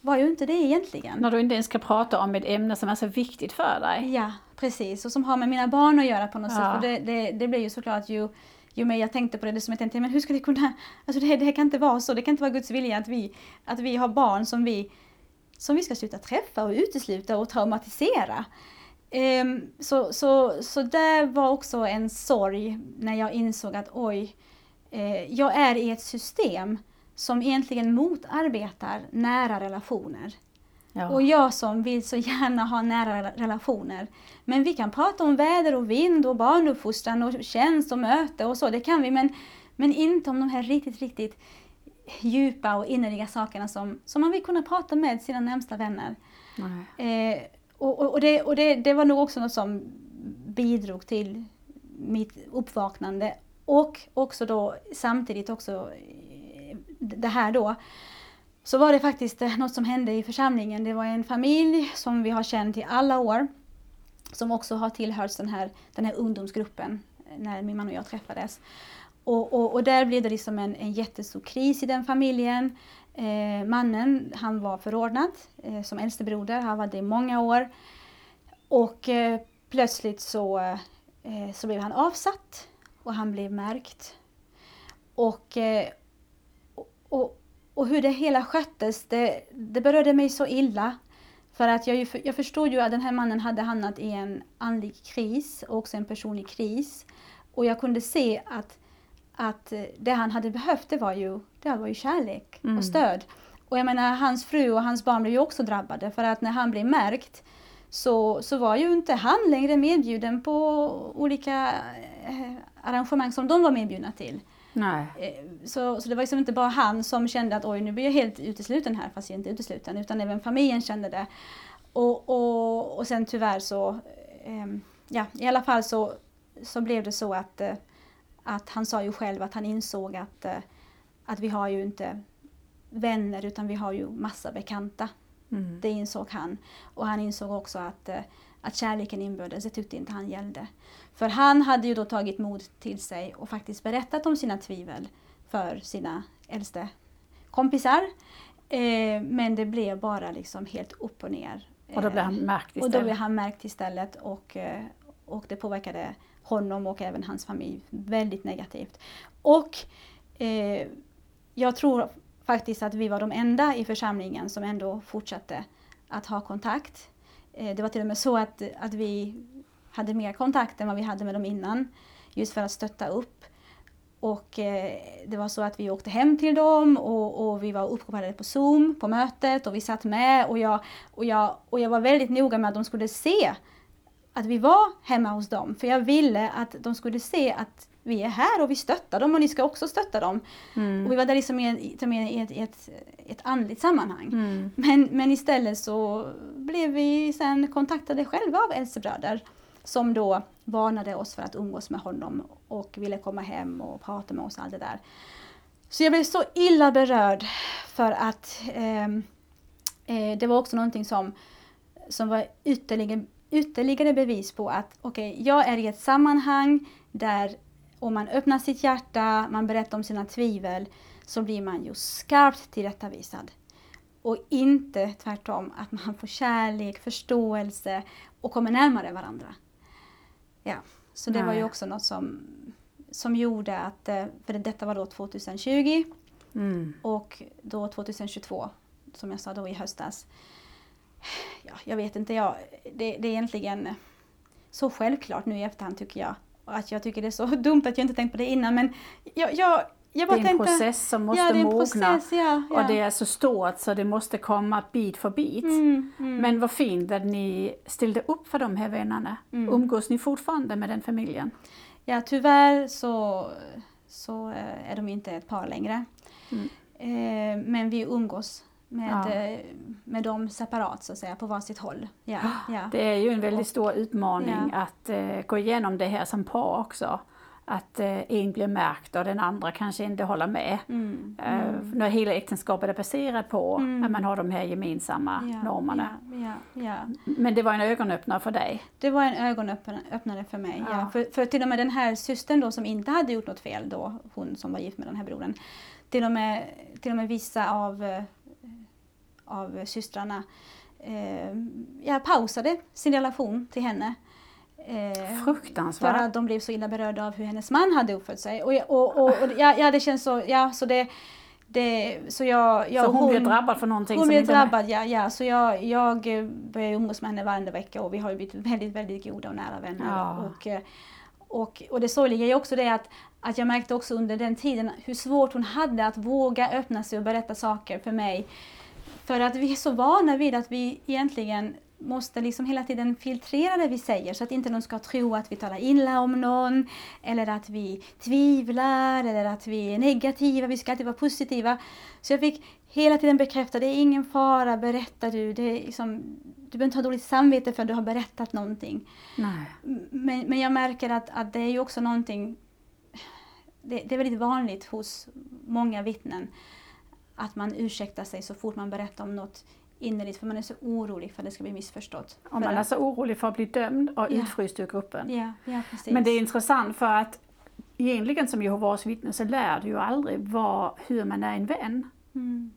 var ju inte det egentligen. När du inte ens ska prata om ett ämne som är så viktigt för dig. Ja, precis. Och som har med mina barn att göra på något Ja. sätt. För det, det, det blev ju såklart ju, ju mer jag tänkte på det, det som jag tänkte, men hur ska det kunna, alltså det, det kan inte vara så, det kan inte vara Guds vilja att vi, att vi har barn som vi, som vi ska sluta träffa och utesluta och traumatisera. Um, så, så, så det var också en sorg när jag insåg att oj, eh, jag är i ett system som egentligen motarbetar nära relationer. Ja. Och jag som vill så gärna ha nära relationer. Men vi kan prata om väder och vind och barnuppfostran och tjänst och möte och så, det kan vi. Men, men inte om de här riktigt, riktigt djupa och innerliga sakerna som, som man vill kunna prata med sina närmsta vänner. Eh, och och, och, det, och det, det var nog också något som bidrog till mitt uppvaknande. Och också då samtidigt också eh, det här då. Så var det faktiskt eh, något som hände i församlingen. Det var en familj som vi har känt i alla år. Som också har tillhört den här, den här ungdomsgruppen eh, när min man och jag träffades. Och, och, och där blev det liksom en, en jättestor kris i den familjen. Eh, mannen, han var förordnad eh, som äldste broder, han var det i många år. Och eh, plötsligt så, eh, så blev han avsatt och han blev märkt. Och, eh, och, och, hur det hela sköttes, det, det berörde mig så illa. För att jag, ju, jag förstod ju att den här mannen hade hamnat i en andlig kris och också en personlig kris. Och jag kunde se att, att det han hade behövt det var ju, det var ju kärlek Mm. och stöd. Och jag menar hans fru och hans barn blev ju också drabbade för att när han blev märkt så, så var ju inte han längre medbjuden på olika eh, arrangemang som de var medbjudna till. Nej. Eh, Så, så det var liksom inte bara han som kände att oj nu blir jag helt utesluten här fast jag är inte utesluten utan även familjen kände det. Och, och, och sen tyvärr så, eh, ja i alla fall så, så blev det så att, eh, att han sa ju själv att han insåg att, eh, att vi har ju inte vänner utan vi har ju massa bekanta. Mm. Det insåg han. Och han insåg också att, eh, att kärleken inbördes, det tyckte inte han gällde. För han hade ju då tagit mod till sig och faktiskt berättat om sina tvivel för sina äldste kompisar. Eh, men det blev bara liksom helt upp och ner. Och då blev han Eh, märkt och då istället. blev han märkt istället och, eh, och det påverkade honom och även hans familj väldigt negativt. Och eh, jag tror faktiskt att vi var de enda i församlingen som ändå fortsatte att ha kontakt. Eh, det var till och med så att, att vi hade mer kontakt än vad vi hade med dem innan. Just för att stötta upp. Och eh, det var så att vi åkte hem till dem och, och vi var uppkopplade på Zoom på mötet och vi satt med och jag, och, jag, och jag var väldigt noga med att de skulle se att vi var hemma hos dem. För jag ville att de skulle se att vi är här och vi stöttar dem och ni ska också stötta dem. Mm. Och vi var där liksom i, ett, i ett, ett andligt sammanhang. Mm. Men, men istället så blev vi sen kontaktade själva av äldstebröder som då varnade oss för att umgås med honom och ville komma hem och prata med oss och allt det där. Så jag blev så illa berörd för att eh, eh, det var också någonting som, som var ytterligare, ytterligare bevis på att okej, okay, jag är i ett sammanhang där om man öppnar sitt hjärta, man berättar om sina tvivel, så blir man ju skarpt tillrättavisad. Och inte tvärtom, att man får kärlek, förståelse och kommer närmare varandra. Ja, så det Nej. var ju också något som, som gjorde att, eh, för detta var då 2020 mm. och då 2022, som jag sa då i höstas. Ja, jag vet inte, jag, det, det är egentligen så självklart nu i efterhand tycker jag. Att jag tycker det är så dumt att jag inte tänkt på det innan men jag, jag, jag det är en tänkte, process som måste ja, mogna process, ja, ja. och det är så stort så det måste komma bit för bit. Mm, mm. Men vad fint att ni ställde upp för de här vännerna. Mm. Umgås ni fortfarande med den familjen? Ja tyvärr så, så eh, är de inte ett par längre. Mm. Eh, men vi umgås med, ja. Eh, med dem separat så att säga, på varsitt håll. Ja, ja. Det är ju en väldigt stor utmaning att gå igenom det här som par också. Att uh, en blir märkt och den andra kanske inte håller med. Mm, mm. När hela äktenskapet är baserat på mm. att man har de här gemensamma normerna. Men det var en ögonöppnare för dig? Det var en ögonöppnare för mig, ja. För, för till och med den här systern då som inte hade gjort något fel då, hon som var gift med den här brodern. Till och med, till och med vissa av av systrarna eh, jag pausade sin relation till henne. Eh, Fruktansvärt. För att de blev så illa berörda av hur hennes man hade uppfört sig. Och, och, och, och ja, ja, det känns så, ja så det, det, så, jag, jag, så hon, hon blev drabbad för någonting? Hon blev drabbad, ja, ja. Så jag, jag började umgås med henne varje vecka och vi har blivit väldigt, väldigt goda och nära vänner. Ja. Och, eh, och, och det sorgliga är också det att, att jag märkte också under den tiden hur svårt hon hade att våga öppna sig och berätta saker för mig för att vi är så vana vid att vi egentligen måste liksom hela tiden filtrera det vi säger så att inte någon ska tro att vi talar illa om någon eller att vi tvivlar eller att vi är negativa, vi ska alltid vara positiva. Så jag fick hela tiden bekräfta, det är ingen fara, berätta du. Det är liksom, du behöver inte ha dåligt samvete för att du har berättat någonting. Nej. Men, men jag märker att, att det är ju också någonting, det, det är väldigt vanligt hos många vittnen att man ursäktar sig så fort man berättar om något innerligt för man är så orolig för att det ska bli missförstått. Och man är så orolig för att bli dömd och ja. utfryst ur gruppen. Ja, precis. Men det är intressant för att egentligen som Jehovas vittne så lär du ju aldrig vad, hur man är en vän. Mm.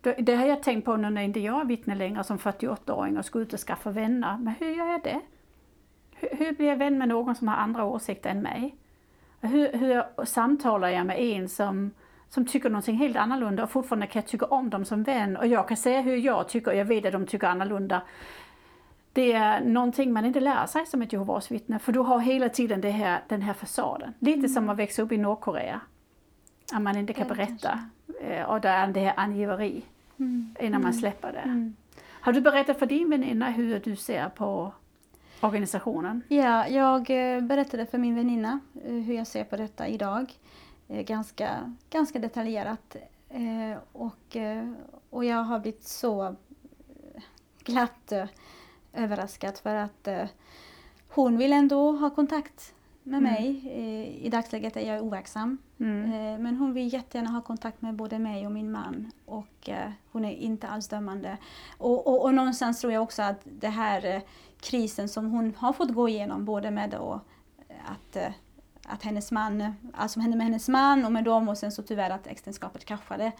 Det, det, har jag tänkt på nu när inte jag är vittne längre som 48-åring och ska ut och skaffa vänner. Men hur gör jag det? Hur, hur blir jag vän med någon som har andra åsikter än mig? Hur, hur samtalar jag med en som som tycker någonting helt annorlunda och fortfarande kan jag tycka om dem som vän och jag kan säga hur jag tycker och jag vet att de tycker annorlunda. Det är någonting man inte lär sig som ett Jehovas vittne för du har hela tiden det här, den här fasaden. Lite mm. som att växa upp i Nordkorea. Att man inte kan ja, berätta kanske. och det är det här angiveri mm. innan man mm. släpper det. Mm. Har du berättat för din väninna hur du ser på organisationen? Ja, jag eh, berättade för min väninna eh, hur jag ser på detta idag. Eh, ganska, ganska detaljerat. Eh, och, eh, och jag har blivit så glatt överraskad för att hon vill ändå ha kontakt med mm. mig. I dagsläget är jag overksam. Mm. Men hon vill jättegärna ha kontakt med både mig och min man. Och hon är inte alls dömande. Och, och, och någonstans tror jag också att det här krisen som hon har fått gå igenom, både med då att att hennes man, allt som hände med hennes man och med dem och sen så tyvärr att äktenskapet kraschade.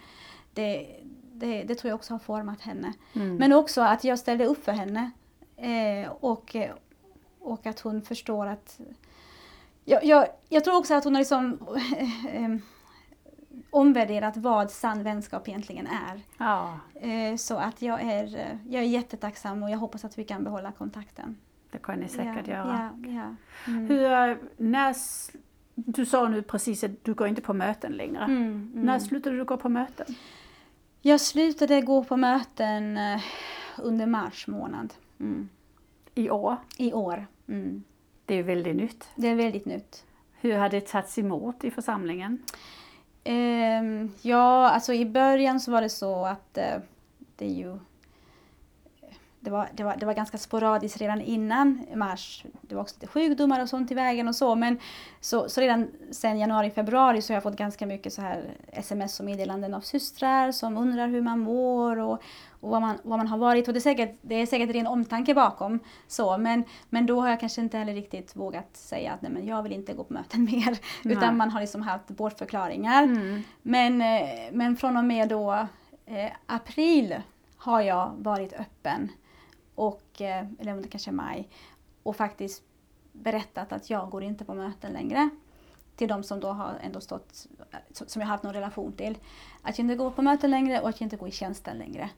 Det, det, det tror jag också har format henne. Mm. Men också att jag ställde upp för henne. Eh, och, och att hon förstår att... Jag, jag, jag tror också att hon har liksom... Eh, omvärderat vad sann vänskap egentligen är. Ja, Eh, så att jag är, eh, jag är jättetacksam och jag hoppas att vi kan behålla kontakten. Det kan ni säkert ja, göra. Ja, ja. Mm. Hur, när, du sa nu precis att du går inte på möten längre. Mm, mm. När slutade du gå på möten? Jag slutade gå på möten eh, under mars månad mm. I år? i år. Mm. Det är väldigt nytt. Det är väldigt nytt. Hur har det tagits emot i församlingen? Ehm, ja, alltså i början så var det så att eh, det är ju det var, det, var, det var ganska sporadiskt redan innan mars. Det var också lite sjukdomar och sånt i vägen och så. Men så, så redan sen januari, februari så har jag fått ganska mycket så här sms och meddelanden av systrar som undrar hur man mår och, och vad, man, vad man har varit. Och det är säkert, det är säkert ren omtanke bakom. Så, men, men då har jag kanske inte heller riktigt vågat säga att nej, men jag vill inte gå på möten mer. Nej. Utan man har liksom haft bortförklaringar. Mm. Men, eh, men från och med då eh, april har jag varit öppen, och, eh, eller om det kanske är maj, och faktiskt berättat att jag går inte på möten längre. Till de som då har ändå stått, som jag har haft någon relation till. Att jag inte går på möten längre och att jag inte går i tjänsten längre.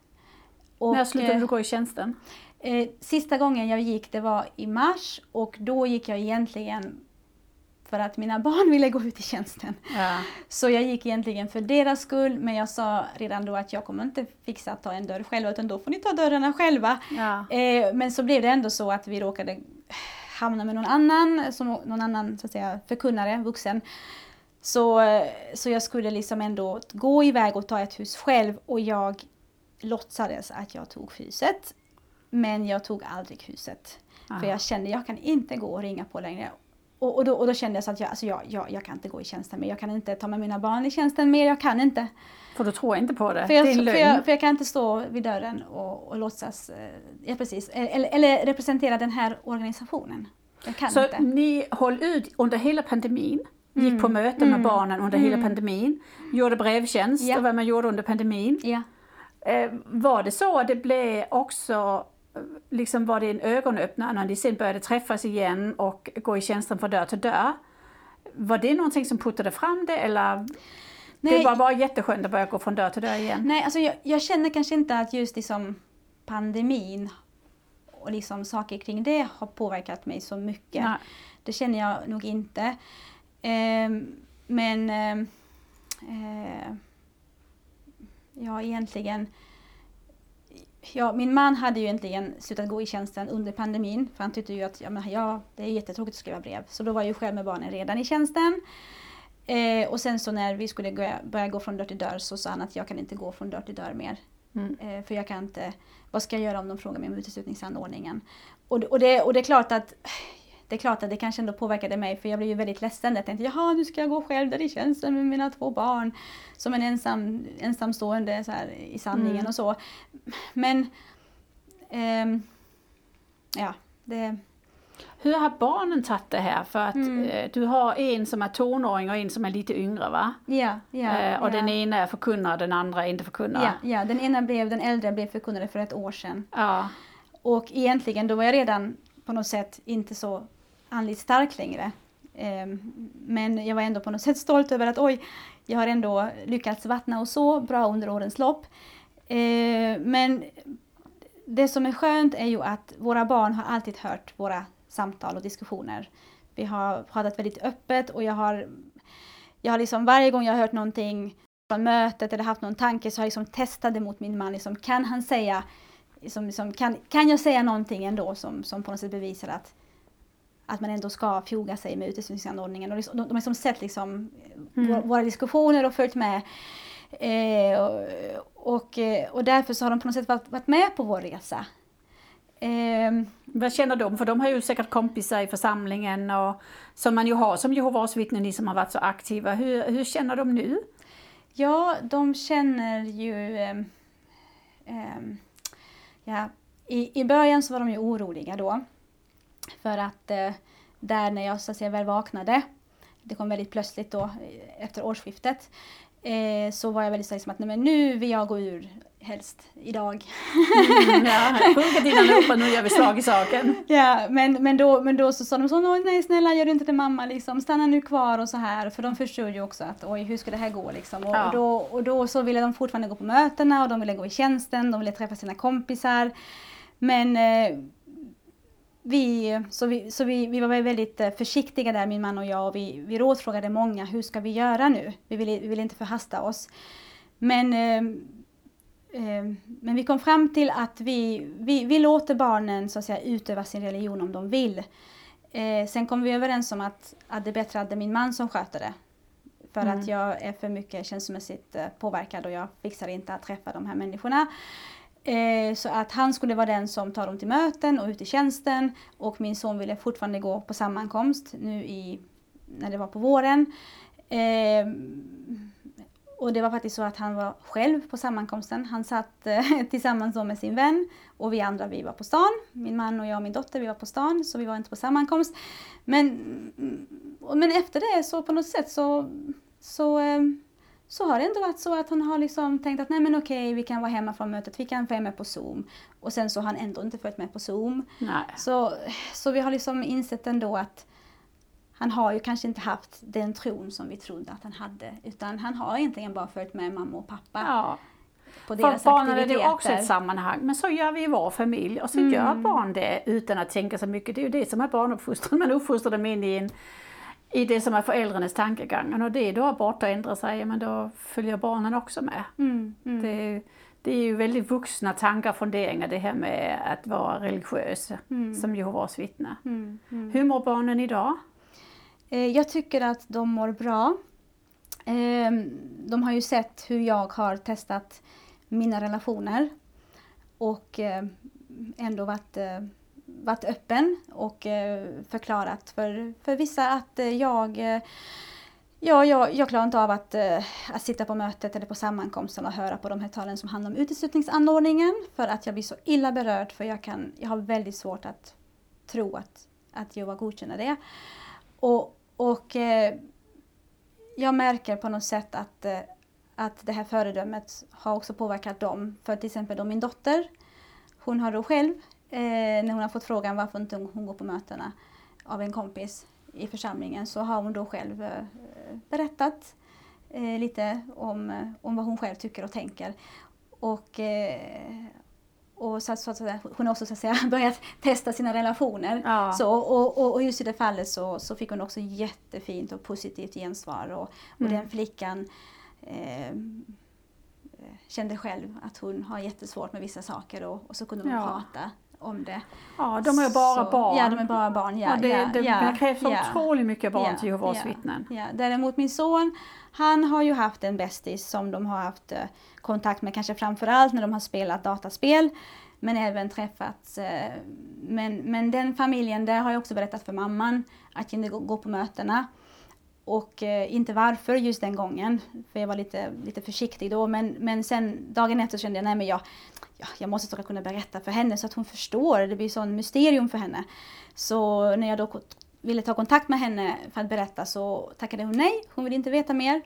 Och, När slutade eh, du gå i tjänsten? Eh, sista gången jag gick det var i mars och då gick jag egentligen för att mina barn ville gå ut i tjänsten. Ja. Så jag gick egentligen för deras skull men jag sa redan då att jag kommer inte fixa att ta en dörr själva utan då får ni ta dörrarna själva. Ja. Eh, men så blev det ändå så att vi råkade hamna med någon annan, som, någon annan så att säga, förkunnare, vuxen. Så, så jag skulle liksom ändå gå iväg och ta ett hus själv och jag låtsades att jag tog huset. Men jag tog aldrig huset. För Aha. jag kände jag kan inte gå och ringa på längre. Och, och, då, och då kände jag så att jag, alltså jag, jag, jag kan inte gå i tjänsten mer. Jag kan inte ta med mina barn i tjänsten mer. Jag kan inte. För du tror inte på det? För jag, det är en för, lögn. jag, för jag kan inte stå vid dörren och, och låtsas, eh, ja precis, eller, eller representera den här organisationen. Jag kan Så inte. ni höll ut under hela pandemin, gick på möten med barnen under hela pandemin, gjorde brevtjänst Ja. och vad man gjorde under pandemin. Ja. Eh, var det så att det blev också, liksom var det en ögonöppnare när ni sen började träffas igen och gå i tjänsten från dörr till dörr? Var det någonting som puttade fram det eller Nej. det var bara jätteskönt att börja gå från dörr till dörr igen? Nej, alltså jag, jag känner kanske inte att just liksom pandemin och liksom saker kring det har påverkat mig så mycket. Nej. Det känner jag nog inte. Ehm, men ehm, eh, ja, egentligen Ja, min man hade ju egentligen slutat gå i tjänsten under pandemin för han tyckte ju att ja, men, ja, det är jättetråkigt att skriva brev. Så då var jag ju själv med barnen redan i tjänsten. Eh, och sen så när vi skulle gå, börja gå från dörr till dörr så sa han att jag kan inte gå från dörr till dörr mer. Mm. Eh, för jag kan inte, vad ska jag göra om de frågar mig om uteslutningsanordningen? Och, och, det, och det är klart att det är klart att det kanske ändå påverkade mig för jag blev ju väldigt ledsen. Jag tänkte jaha nu ska jag gå själv där i tjänsten med mina två barn. Som en ensam, ensamstående så här, i sanningen Mm. och så. Men ehm, ja, det, Hur har barnen tagit det här? För att Mm. eh, du har en som är tonåring och en som är lite yngre va? ja, ja. eh, och ja. den ena är förkunnare, den andra är inte förkunnare. Ja, ja, den ena blev, den äldre blev förkunnare för ett år sedan. Ja. Och egentligen då var jag redan på något sätt inte så andligt stark längre. Ehm, men jag var ändå på något sätt stolt över att oj, jag har ändå lyckats vattna och så bra under årens lopp. Ehm, men det som är skönt är ju att våra barn har alltid hört våra samtal och diskussioner. Vi har pratat väldigt öppet och jag har, jag har liksom varje gång jag har hört någonting från mötet eller haft någon tanke så har jag liksom testat det mot min man. Liksom, kan han säga liksom, liksom, kan, kan jag säga någonting ändå som, som på något sätt bevisar att, att man ändå ska foga sig med uteslutningsanordningen? Och de, de har liksom sett liksom, Mm. våra, diskussioner och följt med. Eh, och, och, eh, och därför så har de på något sätt varit, varit med på vår resa. Ehm, Vad känner de? För de har ju säkert kompisar i församlingen och som man ju har som Jehovas vittnen, ni som har varit så aktiva. Hur, hur känner de nu? Ja, de känner ju... ehm, ja, i, I början så var de ju oroliga då. För att eh, där när jag så att säga väl vaknade, det kom väldigt plötsligt då eh, efter årsskiftet, eh, så var jag väldigt så liksom att nej, men nu vill jag gå ur helst idag. Mm, ja, sjunga dina nu gör vi slag i saken. Ja, men, men, då, men då så sa de så, nej snälla gör inte det mamma, liksom, stanna nu kvar och så här. För de förstod ju också att oj, hur ska det här gå liksom. Och, Ja. och, då, och då så ville de fortfarande gå på mötena och de ville gå i tjänsten, de ville träffa sina kompisar. Men eh, vi, så vi, så vi, vi var väldigt eh, försiktiga där, min man och jag. Och vi, vi rådfrågade många, hur ska vi göra nu? Vi ville, vi ville inte förhasta oss. Men, eh, eh, men vi kom fram till att vi, vi, vi låter barnen så att säga, utöva sin religion om de vill. Eh, sen kom vi överens om att, att det är bättre att det är min man som sköter det. För Mm. att jag är för mycket känslomässigt eh, påverkad och jag fixar inte att träffa de här människorna. Eh, så att han skulle vara den som tar dem till möten och ut i tjänsten och min son ville fortfarande gå på sammankomst nu i, när det var på våren. Eh, och det var faktiskt så att han var själv på sammankomsten. Han satt eh, tillsammans då med sin vän och vi andra vi var på stan. Min man och jag och min dotter vi var på stan så vi var inte på sammankomst. Men, mm, men efter det så på något sätt så, så, eh, så har det ändå varit så att han har liksom tänkt att nej men okej vi kan vara hemma från mötet, vi kan följa med på Zoom. Och sen så har han ändå inte följt med på Zoom. Nej. Så, så vi har liksom insett ändå att han har ju kanske inte haft den tron som vi trodde att han hade. Utan han har egentligen bara följt med mamma och pappa Ja. på För deras barnen är det också ett sammanhang, men så gör vi i vår familj och så gör barn det utan att tänka så mycket. Det är ju det som är barnuppfostran, man uppfostrar dem in i, en, i det som är föräldrarnas tankegångar. Och det då är borta och ändrar sig, men då följer barnen också med. Mm, mm. Det, det är ju väldigt vuxna tankar och funderingar det här med att vara religiös som Jehovas vittne. Mm, mm. Hur mår barnen idag? Eh, Jag tycker att de mår bra. Ehm, De har ju sett hur jag har testat mina relationer och eh, ändå varit, eh, varit öppen och eh, förklarat för, för vissa att eh, jag eh, Ja, jag, jag klarar inte av att, att sitta på mötet eller på sammankomsten och höra på de här talen som handlar om uteslutningsanordningen för att jag blir så illa berörd för jag, kan, jag har väldigt svårt att tro att, att Jehova godkänner det. Och, och jag märker på något sätt att, att det här föredömet har också påverkat dem. För till exempel då min dotter, hon har då själv, eh, när hon har fått frågan varför inte hon, går på mötena av en kompis i församlingen, så har hon då själv eh, berättat eh, lite om, eh, om vad hon själv tycker och tänker. Och, eh, och så, så säga, hon har också så att säga, börjat testa sina relationer. Ja. Så, och, och, och just i det fallet så, så fick hon också jättefint och positivt gensvar. Och, och Mm. den flickan eh, kände själv att hon har jättesvårt med vissa saker och, och så kunde hon Ja. prata om det. Ja, de är bara så, barn. Ja, de är bara barn. Ja, och det, ja, det, ja, det krävs ja. otroligt mycket barn Ja, till Jehovas ja, vittnen. Ja. Däremot min son, han har ju haft en bästis som de har haft eh, kontakt med kanske framförallt när de har spelat dataspel. Men även träffats. Eh, men, men den familjen, där har jag också berättat för mamman att jag inte går på mötena. Och eh, inte varför just den gången, för jag var lite, lite försiktig då. Men, men sen dagen efter kände jag, nej men jag, ja, jag måste såklart kunna berätta för henne så att hon förstår. Det blir sån mysterium för henne. Så när jag då ville ta kontakt med henne för att berätta så tackade hon nej. Hon ville inte veta mer.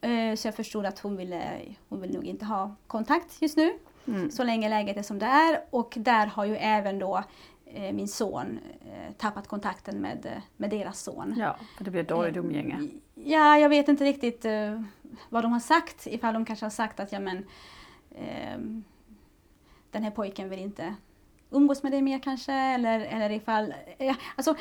Eh, Så jag förstod att hon ville, hon vill nog inte ha kontakt just nu. Mm. Så länge läget är som det är. Och där har ju även då eh, min son eh, tappat kontakten med, med deras son. Ja, för det blir dåligt umgänge. Ja, jag vet inte riktigt vad de har sagt. Ifall de kanske har sagt att ja men ehm, den här pojken vill inte umgås med dig mer kanske. Eller, eller ifall... Ja, alltså,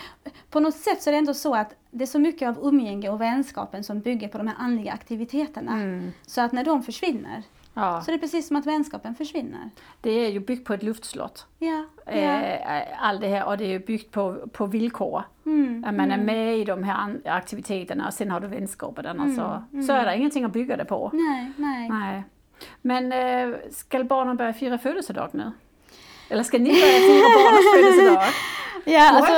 på något sätt så är det ändå så att det är så mycket av umgänge och vänskapen som bygger på de här andliga aktiviteterna. Mm. Så att när de försvinner Ja, så är det precis som att vänskapen försvinner. det är ju byggt på ett luftslott. Ja, ja. Eh, allt det här och det är ju byggt på, på villkor. Mm, Att man är mm. med i de här aktiviteterna och sen har du vänskapen. Mm, så, mm. så är det ingenting att bygga det på. Nej, nej. Nej. Men eh, ska barnen börja fira födelsedag nu? Eller ska ni börja fira barnens födelsedag? Ja, alltså,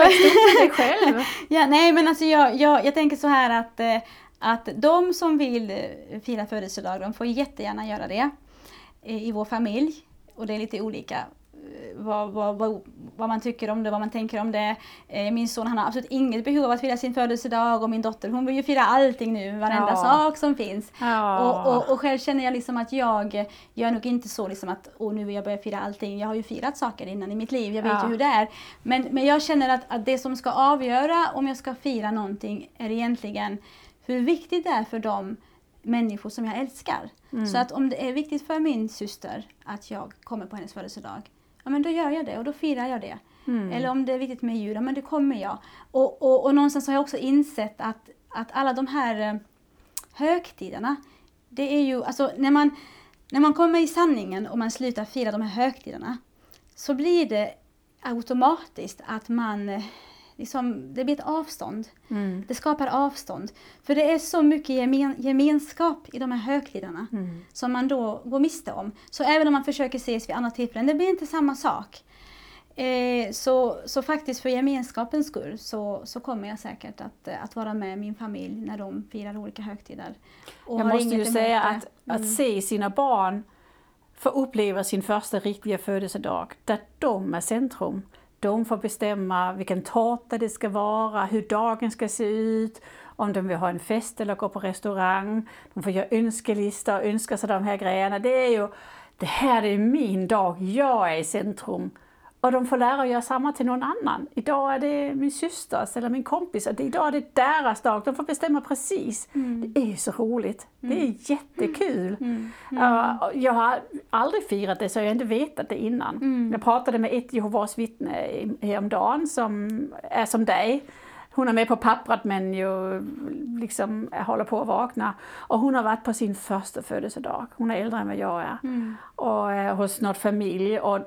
dig själv. ja, nej men alltså jag, jag, jag tänker så här att, eh, att de som vill eh, fira födelsedag, de får jättegärna göra det eh, i vår familj. Och det är lite olika vad, vad, vad, vad man tycker om det, vad man tänker om det. Eh, min son han har absolut inget behov av att fira sin födelsedag och min dotter hon vill ju fira allting nu, varenda Ja. sak som finns. Ja. Och, och, och själv känner jag liksom att jag, jag är nog inte så liksom att åh, nu vill jag börja fira allting. Jag har ju firat saker innan i mitt liv, jag vet Ja. ju hur det är. Men, men jag känner att, att det som ska avgöra om jag ska fira någonting är egentligen hur viktigt det är för de människor som jag älskar. Mm. Så att om det är viktigt för min syster att jag kommer på hennes födelsedag, ja men då gör jag det och då firar jag det. Mm. Eller om det är viktigt med jul, ja men det kommer jag. Och, och, och någonstans har jag också insett att, att alla de här eh, högtiderna, det är ju, alltså när man, när man kommer i sanningen och man slutar fira de här högtiderna, så blir det automatiskt att man, eh, liksom, det blir ett avstånd. Mm. Det skapar avstånd. För det är så mycket gemen, gemenskap i de här högtiderna Mm. som man då går miste om. Så även om man försöker ses vid andra tillfällen, det blir inte samma sak. Eh, så, så faktiskt för gemenskapens skull så, så kommer jag säkert att, eh, att vara med min familj när de firar olika högtider. Och Jag måste ju säga det. att, att se sina barn få uppleva sin första riktiga födelsedag, där de är centrum. De får bestämma vilken tårta det ska vara, hur dagen ska se ut, om de vill ha en fest eller gå på restaurang. De får göra önskelistor och önska sig de här grejerna. Det är ju, det här är min dag, jag är i centrum. Och de får lära att göra samma till någon annan. Idag är det min systers eller min kompis, idag är det deras dag. De får bestämma precis. Det är ju så roligt. Det är jättekul. Ja, och jag har aldrig firat det så jag har inte vetat det innan. Jag pratade med ett Jehovas vittne häromdagen som är som dig. Hon är med på pappret men ju liksom håller på att vakna. Och hon har varit på sin första födelsedag. Hon är äldre än vad jag är. Och eh, hos något familj. Och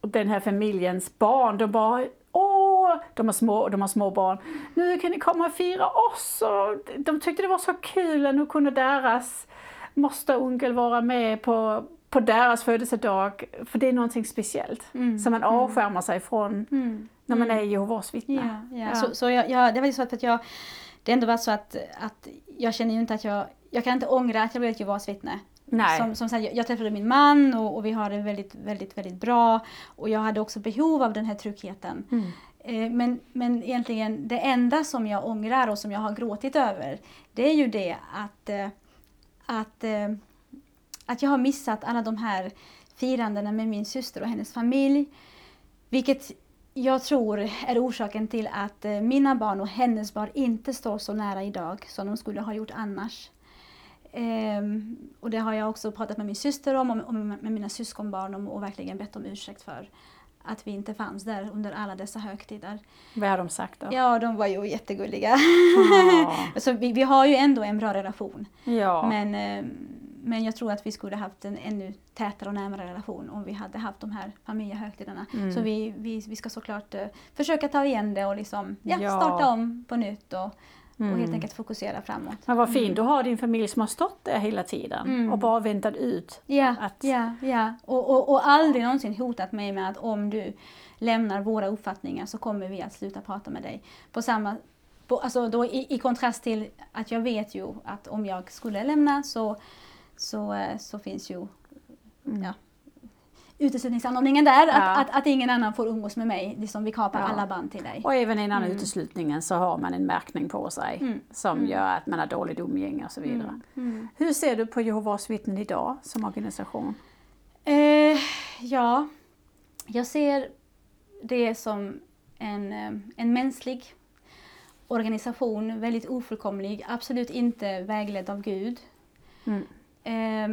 den här familjens barn, de bara Åh, de har, små, de har små barn. Nu kan ni komma och fira oss. Och de tyckte det var så kul att nu kunde deras moster och onkel vara med på, på deras födelsedag. För det är någonting speciellt. Som man avskärmar sig från Mm. när man är Jehovas vittne. Ja, ja. Ja. Så, så jag, jag, det var ju så att jag, det ändå var så att, att jag känner ju inte att jag, jag kan inte ångra att jag blev ett Jehovas vittne. Nej. Som, som sagt, jag, träffade min man och, och vi har det väldigt, väldigt, väldigt bra. Och jag hade också behov av den här tryggheten. Mm. Eh, men, men egentligen det enda som jag ångrar och som jag har gråtit över, det är ju det att, eh, att, eh, att jag har missat alla de här firandena med min syster och hennes familj. Vilket jag tror är orsaken till att mina barn och hennes barn inte står så nära idag som de skulle ha gjort annars. Ehm, och det har jag också pratat med min syster om och med, mina syskonbarn om och verkligen bett om ursäkt för. Att vi inte fanns där under alla dessa högtider. Vad har de sagt då? Ja, de var ju jättegulliga. Ja. så vi, vi har ju ändå en bra relation. ja. Men, eh, men jag tror att vi skulle haft en ännu tätare och närmare relation om vi hade haft de här familjehögtiderna. Mm. Så vi, vi, vi ska såklart eh, försöka ta igen det och liksom, ja, Ja. starta om på nytt och, och helt Mm. enkelt fokusera framåt. Men vad fint, du har din familj som har stått där hela tiden Mm. och bara väntat ut. Ja, Att- ja, ja. Och, och, och aldrig någonsin hotat mig med att om du lämnar våra uppfattningar så kommer vi att sluta prata med dig. På samma, på, alltså då i, i kontrast till att jag vet ju att om jag skulle lämna så, så, eh, så finns ju Mm. ja, uteslutningsanordningen där, Ja. att, att, att ingen annan får umgås med mig. Liksom vi kapar Ja. alla band till dig. Och även innan Mm. uteslutningen så har man en märkning på sig Mm. som Mm. gör att man har dåligt umgänge och så vidare. Mm. Mm. Hur ser du på Jehovas vittnen idag som organisation? Eh, ja, jag ser det som en, eh, en mänsklig organisation, väldigt ofullkomlig, absolut inte vägledd av Gud. Eh,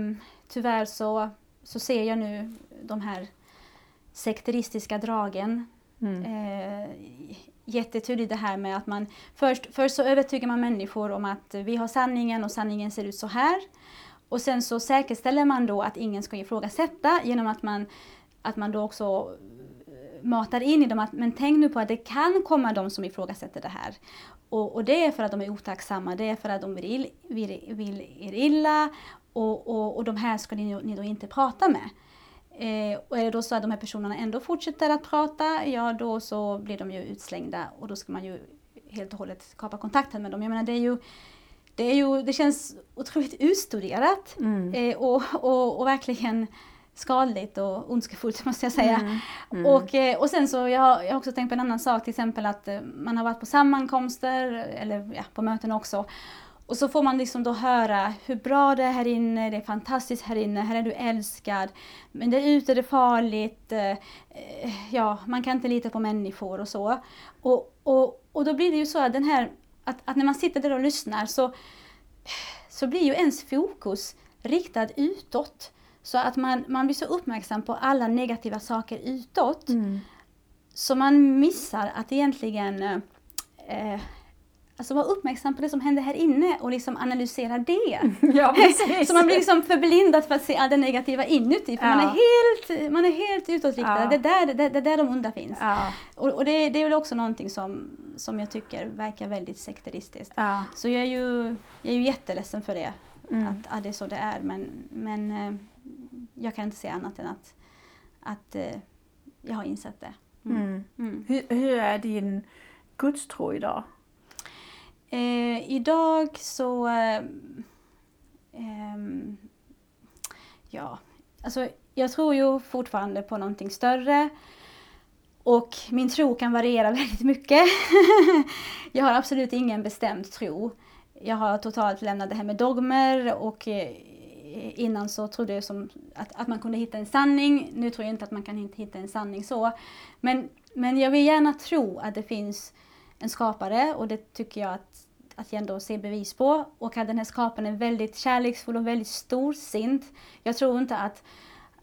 tyvärr så, så ser jag nu de här sekteristiska dragen. Mm. Eh, jättetydligt det här med att man först, först så övertygar man människor om att vi har sanningen och sanningen ser ut så här. Och sen så säkerställer man då att ingen ska ifrågasätta genom att man, att man då också eh, matar in i dem att men tänk nu på att det kan komma de som ifrågasätter det här. Och, och det är för att de är otacksamma, det är för att de vill, vill, vill er illa och, och, och de här ska ni, ni då inte prata med. Eh, och är det då så att de här personerna ändå fortsätter att prata, ja då så blir de ju utslängda och då ska man ju helt och hållet kapa kontakten med dem. Jag menar det är ju, det, är ju, det känns otroligt utstuderat Mm. eh, och, och, och verkligen skadligt och ondskefullt måste jag säga. Mm. Mm. Och, eh, och sen så jag har jag har också tänkt på en annan sak, till exempel att eh, man har varit på sammankomster eller ja, på möten också. Och så får man liksom då höra hur bra det är här inne, det är fantastiskt här inne, här är du älskad. Men där ute är det farligt, eh, eh, ja, man kan inte lita på människor och så. Och, och, och då blir det ju så att, den här, att, att när man sitter där och lyssnar så, så blir ju ens fokus riktad utåt. Så att man, man blir så uppmärksam på alla negativa saker utåt. Mm. Så man missar att egentligen eh, alltså vara uppmärksam på det som händer här inne och liksom analysera det. Ja. Så man blir liksom förblindad för att se allt det negativa inuti. För Ja. man, är helt, man är helt utåtriktad. Ja. Det, är där, det, det är där de onda finns. Ja, Och, och det, det är väl också någonting som, som jag tycker verkar väldigt sekteristiskt. Så jag är ju, jag är ju jätteledsen för det. Mm. Att, att det är så det är. Men, men eh, jag kan inte säga annat än att, att eh, jag har insett det. Mm. Mm. Hur, hur är din gudstro idag? Eh, idag så... Eh, eh, ja, alltså jag tror ju fortfarande på någonting större. Och min tro kan variera väldigt mycket. jag har absolut ingen bestämd tro. Jag har totalt lämnat det här med dogmer och eh, innan så trodde jag som att, att man kunde hitta en sanning. Nu tror jag inte att man kan hitta en sanning så. Men, men jag vill gärna tro att det finns en skapare och det tycker jag att, att jag ändå ser bevis på. Och att den här skaparen är väldigt kärleksfull och väldigt storsint. Jag tror inte att,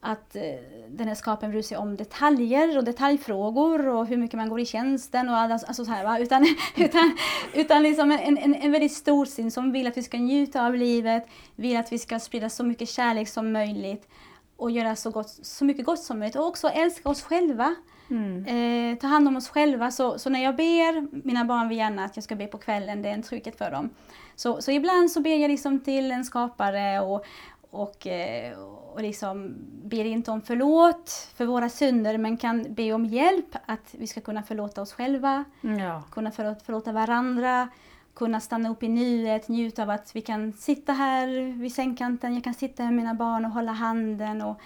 att eh, den här skaparen bryr sig om detaljer och detaljfrågor och hur mycket man går i tjänsten och alla, alltså så här, va? Utan, utan, utan liksom en, en, en väldigt storsint som vill att vi ska njuta av livet, vill att vi ska sprida så mycket kärlek som möjligt och göra så, gott, så mycket gott som möjligt och också älska oss själva. Mm. Eh, ta hand om oss själva. Så, så när jag ber, mina barn vill gärna att jag ska be på kvällen, det är en trygghet för dem. Så, så ibland så ber jag liksom till en skapare och, och, eh, och liksom ber inte om förlåt för våra synder men kan be om hjälp att vi ska kunna förlåta oss själva, Ja. kunna förlåta, förlåta varandra, kunna stanna upp i nuet, njuta av att vi kan sitta här vid sängkanten, jag kan sitta med mina barn och hålla handen och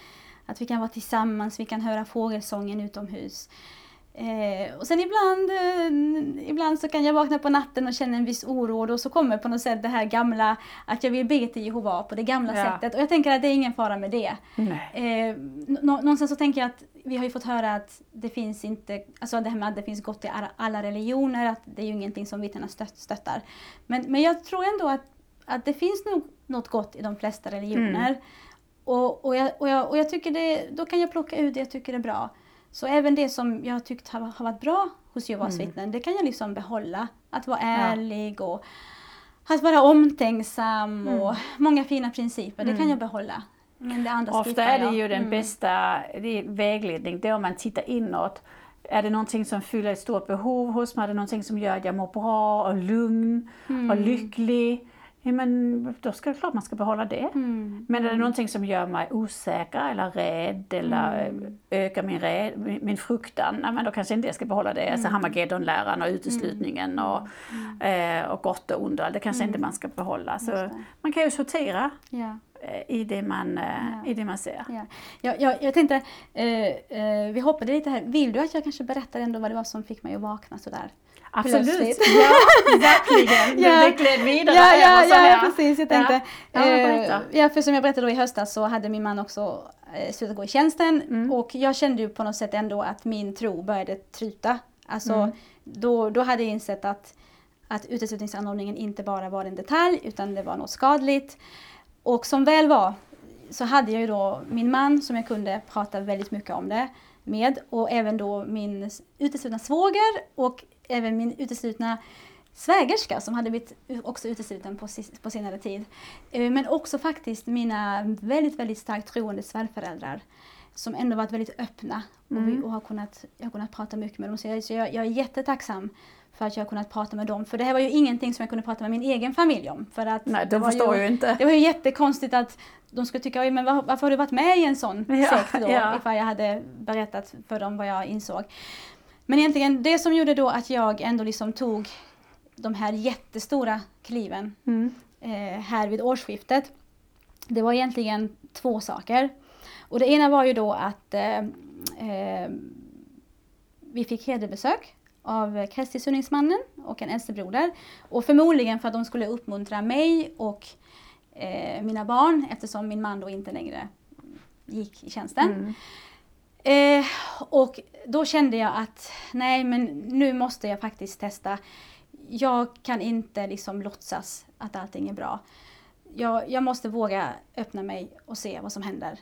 att vi kan vara tillsammans, vi kan höra fågelsången utomhus. Eh, och sen ibland, eh, ibland så kan jag vakna på natten och känna en viss oro och så kommer på något sätt det här gamla, att jag vill be till Jehova på det gamla Ja. sättet. Och jag tänker att det är ingen fara med det. Eh, nå- någonstans så tänker jag att vi har ju fått höra att det finns inte, alltså det här med att det finns gott i alla- religioner, att det är ju ingenting som vittnena stött, stöttar. Men, men jag tror ändå att, att det finns nog något gott i de flesta religioner. Och, och, jag, och, jag, och jag tycker det, då kan jag plocka ut det jag tycker är bra. Så även det som jag tyckt har, har varit bra hos Jehovas Mm. vittnen, det kan jag liksom behålla. Att vara ärlig och att vara omtänksam och många fina principer, det kan Mm. jag behålla. Men det andra Ofta är det jag. ju den Mm. bästa det vägledning, det är om man tittar inåt. Är det någonting som fyller ett stort behov hos mig? Är det någonting som gör att jag mår bra och lugn Mm. och lycklig? Ja, men då ska det klart man ska behålla det. Mm. Men är det någonting som gör mig osäker eller rädd eller Mm. ökar min, räd, min, min fruktan, ja, men då kanske inte jag ska behålla det. Mm. Alltså Hamagedon-läran och uteslutningen och, eh, och gott och ont, det kanske inte man ska behålla. Så Mm. Man kan ju sortera Ja, eh, i det man, eh, Ja. i det man ser. ja. Jag, jag, jag tänkte, eh, eh, vi hoppade lite här. Vill du att jag kanske berättar ändå vad det var som fick mig att vakna sådär? Absolut, ja verkligen. Ja. Det gled vidare. Ja, ja, ja, här. precis. Jag tänkte. Ja, ja eh, ja, för som jag berättade då i höstas så hade min man också eh, slutat gå i tjänsten Mm. och jag kände ju på något sätt ändå att min tro började tryta. Alltså, Mm. då, då hade jag insett att, att uteslutningsanordningen inte bara var en detalj utan det var något skadligt. Och som väl var så hade jag ju då min man som jag kunde prata väldigt mycket om det med och även då min uteslutna svåger och även min uteslutna svägerska som hade blivit också utesluten på, senare tid. Eh, Men också faktiskt mina väldigt, väldigt starkt troende svärföräldrar som ändå varit väldigt öppna och, vi, och har kunnat, jag har kunnat prata mycket med dem. Så jag, så jag, jag är jättetacksam för att jag har kunnat prata med dem. För det här var ju ingenting som jag kunde prata med min egen familj om. För att Nej, de var förstår ju inte. Det var ju jättekonstigt att de skulle tycka, "Oj, men var, varför har du varit med i en sån Ja, sekt då? ja. Ifall jag hade berättat för dem vad jag insåg. Men egentligen det som gjorde då att jag ändå liksom tog de här jättestora kliven Mm. eh, här vid årsskiftet. Det var egentligen två saker. Och det ena var ju då att eh, eh, vi fick hederbesök av Kristi och en äldstebroder. Och förmodligen för att de skulle uppmuntra mig och eh, mina barn eftersom min man då inte längre gick i tjänsten. Mm. Eh, och då kände jag att nej men nu måste jag faktiskt testa. Jag kan inte liksom låtsas att allting är bra. Jag, jag måste våga öppna mig och se vad som händer.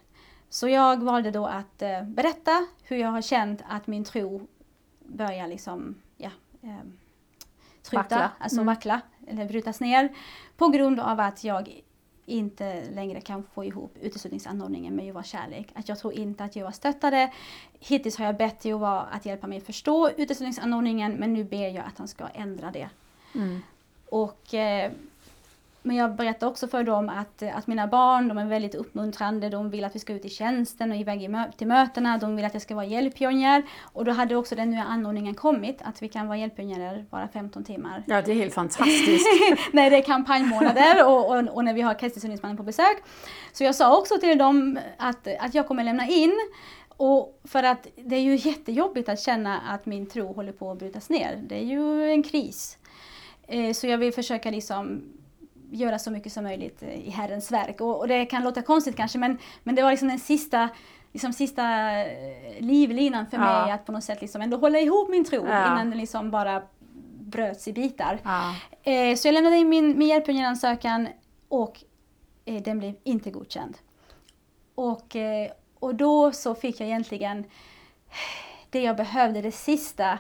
Så jag valde då att eh, berätta hur jag har känt att min tro börjar liksom, ja, eh, truta, vackla. alltså mm. vackla eller brytas ner. På grund av att jag inte längre kan få ihop uteslutningsanordningen med Jehovas kärlek. Att jag tror inte att Jehova stöttar det. Hittills har jag bett Jehova att hjälpa mig förstå uteslutningsanordningen men nu ber jag att han ska ändra det. Mm. Och eh, men jag berättar också för dem att, att mina barn, de är väldigt uppmuntrande. De vill att vi ska ut i tjänsten och iväg till mötena. De vill att jag ska vara hjälppionjär. Och då hade också den nya anordningen kommit, att vi kan vara hjälppionjärer bara 15 timmar. Ja, det är helt fantastiskt. när det är kampanjmånader och, och, och när vi har Kristi på besök. Så jag sa också till dem att, att jag kommer lämna in och för att det är ju jättejobbigt att känna att min tro håller på att brytas ner. Det är ju en kris. Eh, så jag vill försöka liksom göra så mycket som möjligt i Herrens verk. Och, och, det kan låta konstigt kanske men, men det var liksom den sista, liksom sista eh, livlinan för ja. mig att på något sätt liksom ändå hålla ihop min tro ja. innan den liksom bara bröts i bitar. Ja. Eh, så jag lämnade in min, min hjälpmedelansökan och eh, den blev inte godkänd. Och, eh, och då så fick jag egentligen det jag behövde, det sista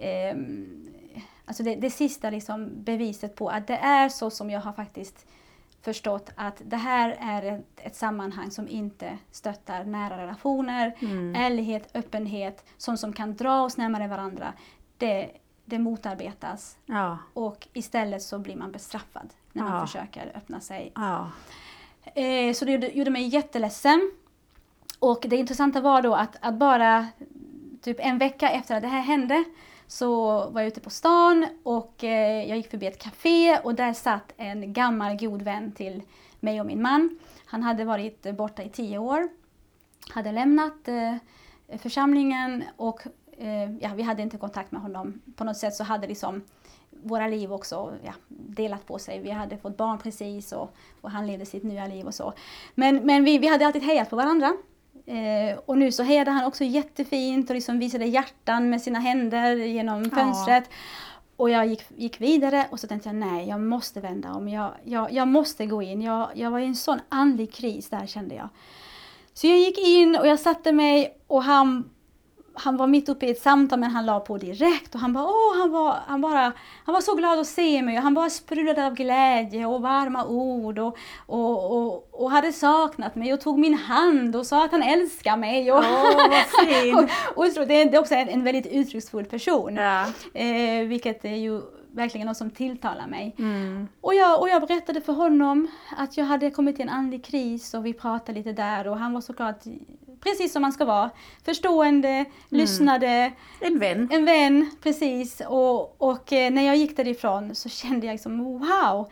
ehm, Alltså det, det sista liksom beviset på att det är så som jag har faktiskt förstått att det här är ett, ett sammanhang som inte stöttar nära relationer, mm. ärlighet, öppenhet, sånt som kan dra oss närmare varandra. Det, det motarbetas ja. och istället så blir man bestraffad när ja. man försöker öppna sig. Ja. Eh, så det gjorde, gjorde mig jätteledsen. Och det intressanta var då att, att bara typ en vecka efter att det här hände så var jag ute på stan och eh, jag gick förbi ett café och där satt en gammal god vän till mig och min man. Han hade varit borta i tio år, hade lämnat eh, församlingen och eh, ja, vi hade inte kontakt med honom. På något sätt så hade liksom våra liv också ja, delat på sig. Vi hade fått barn precis och, och han levde sitt nya liv och så. Men, men vi, vi hade alltid hejat på varandra. Eh, och nu så hejade han också jättefint och liksom visade hjärtan med sina händer genom fönstret. Ja. Och jag gick, gick, vidare och så tänkte jag nej, jag måste vända om. Jag, jag, jag måste gå in. Jag, jag var i en sån andlig kris där kände jag. Så jag gick in och jag satte mig och han han var mitt uppe i ett samtal men han la på direkt och han bara, åh, han var, han bara, han var så glad att se mig han bara sprudlade av glädje och varma ord och, och, och, och hade saknat mig och tog min hand och sa att han älskar mig. Och, oh, och, och, det är också en, en väldigt uttrycksfull person. Ja. Eh, vilket är ju verkligen något som tilltalar mig. Mm. Och, jag, och jag berättade för honom att jag hade kommit i en andlig kris och vi pratade lite där och han var såklart precis som man ska vara. Förstående, mm. lyssnade. En vän. En vän, precis. Och, och eh, när jag gick därifrån så kände jag liksom wow,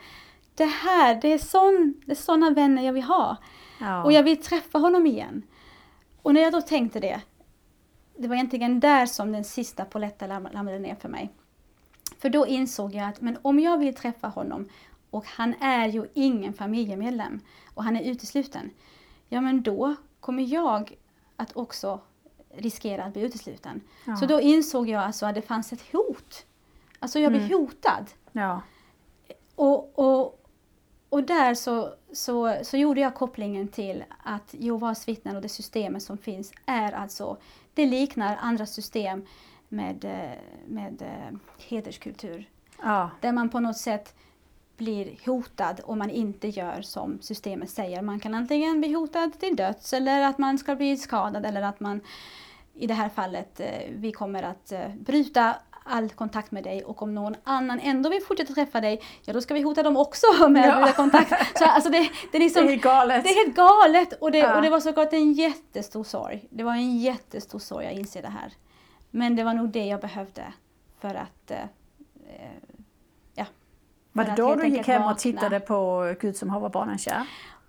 det här, det är, sån, det är såna vänner jag vill ha. Ja. Och jag vill träffa honom igen. Och när jag då tänkte det, det var egentligen där som den sista poletten ramlade ner för mig. För då insåg jag att men om jag vill träffa honom och han är ju ingen familjemedlem och han är utesluten. Ja men då kommer jag att också riskera att bli utesluten. Ja. Så då insåg jag alltså att det fanns ett hot. Alltså jag blev mm. hotad. Ja. Och, och, och där så, så, så gjorde jag kopplingen till att Jehovas vittnen och det systemet som finns är alltså, det liknar andra system med, med eh, hederskultur. Ja. Där man på något sätt blir hotad om man inte gör som systemet säger. Man kan antingen bli hotad till döds eller att man ska bli skadad eller att man i det här fallet, eh, vi kommer att eh, bryta all kontakt med dig och om någon annan ändå vill fortsätta träffa dig, ja då ska vi hota dem också med ja. kontakt. Så, alltså det, det, är liksom, det är helt galet. Det är helt galet och det, ja. och det var såklart en jättestor sorg. Det var en jättestor sorg, jag inser det här. Men det var nog det jag behövde för att eh, var det då du gick hem och tittade på Gud som har barnen kär?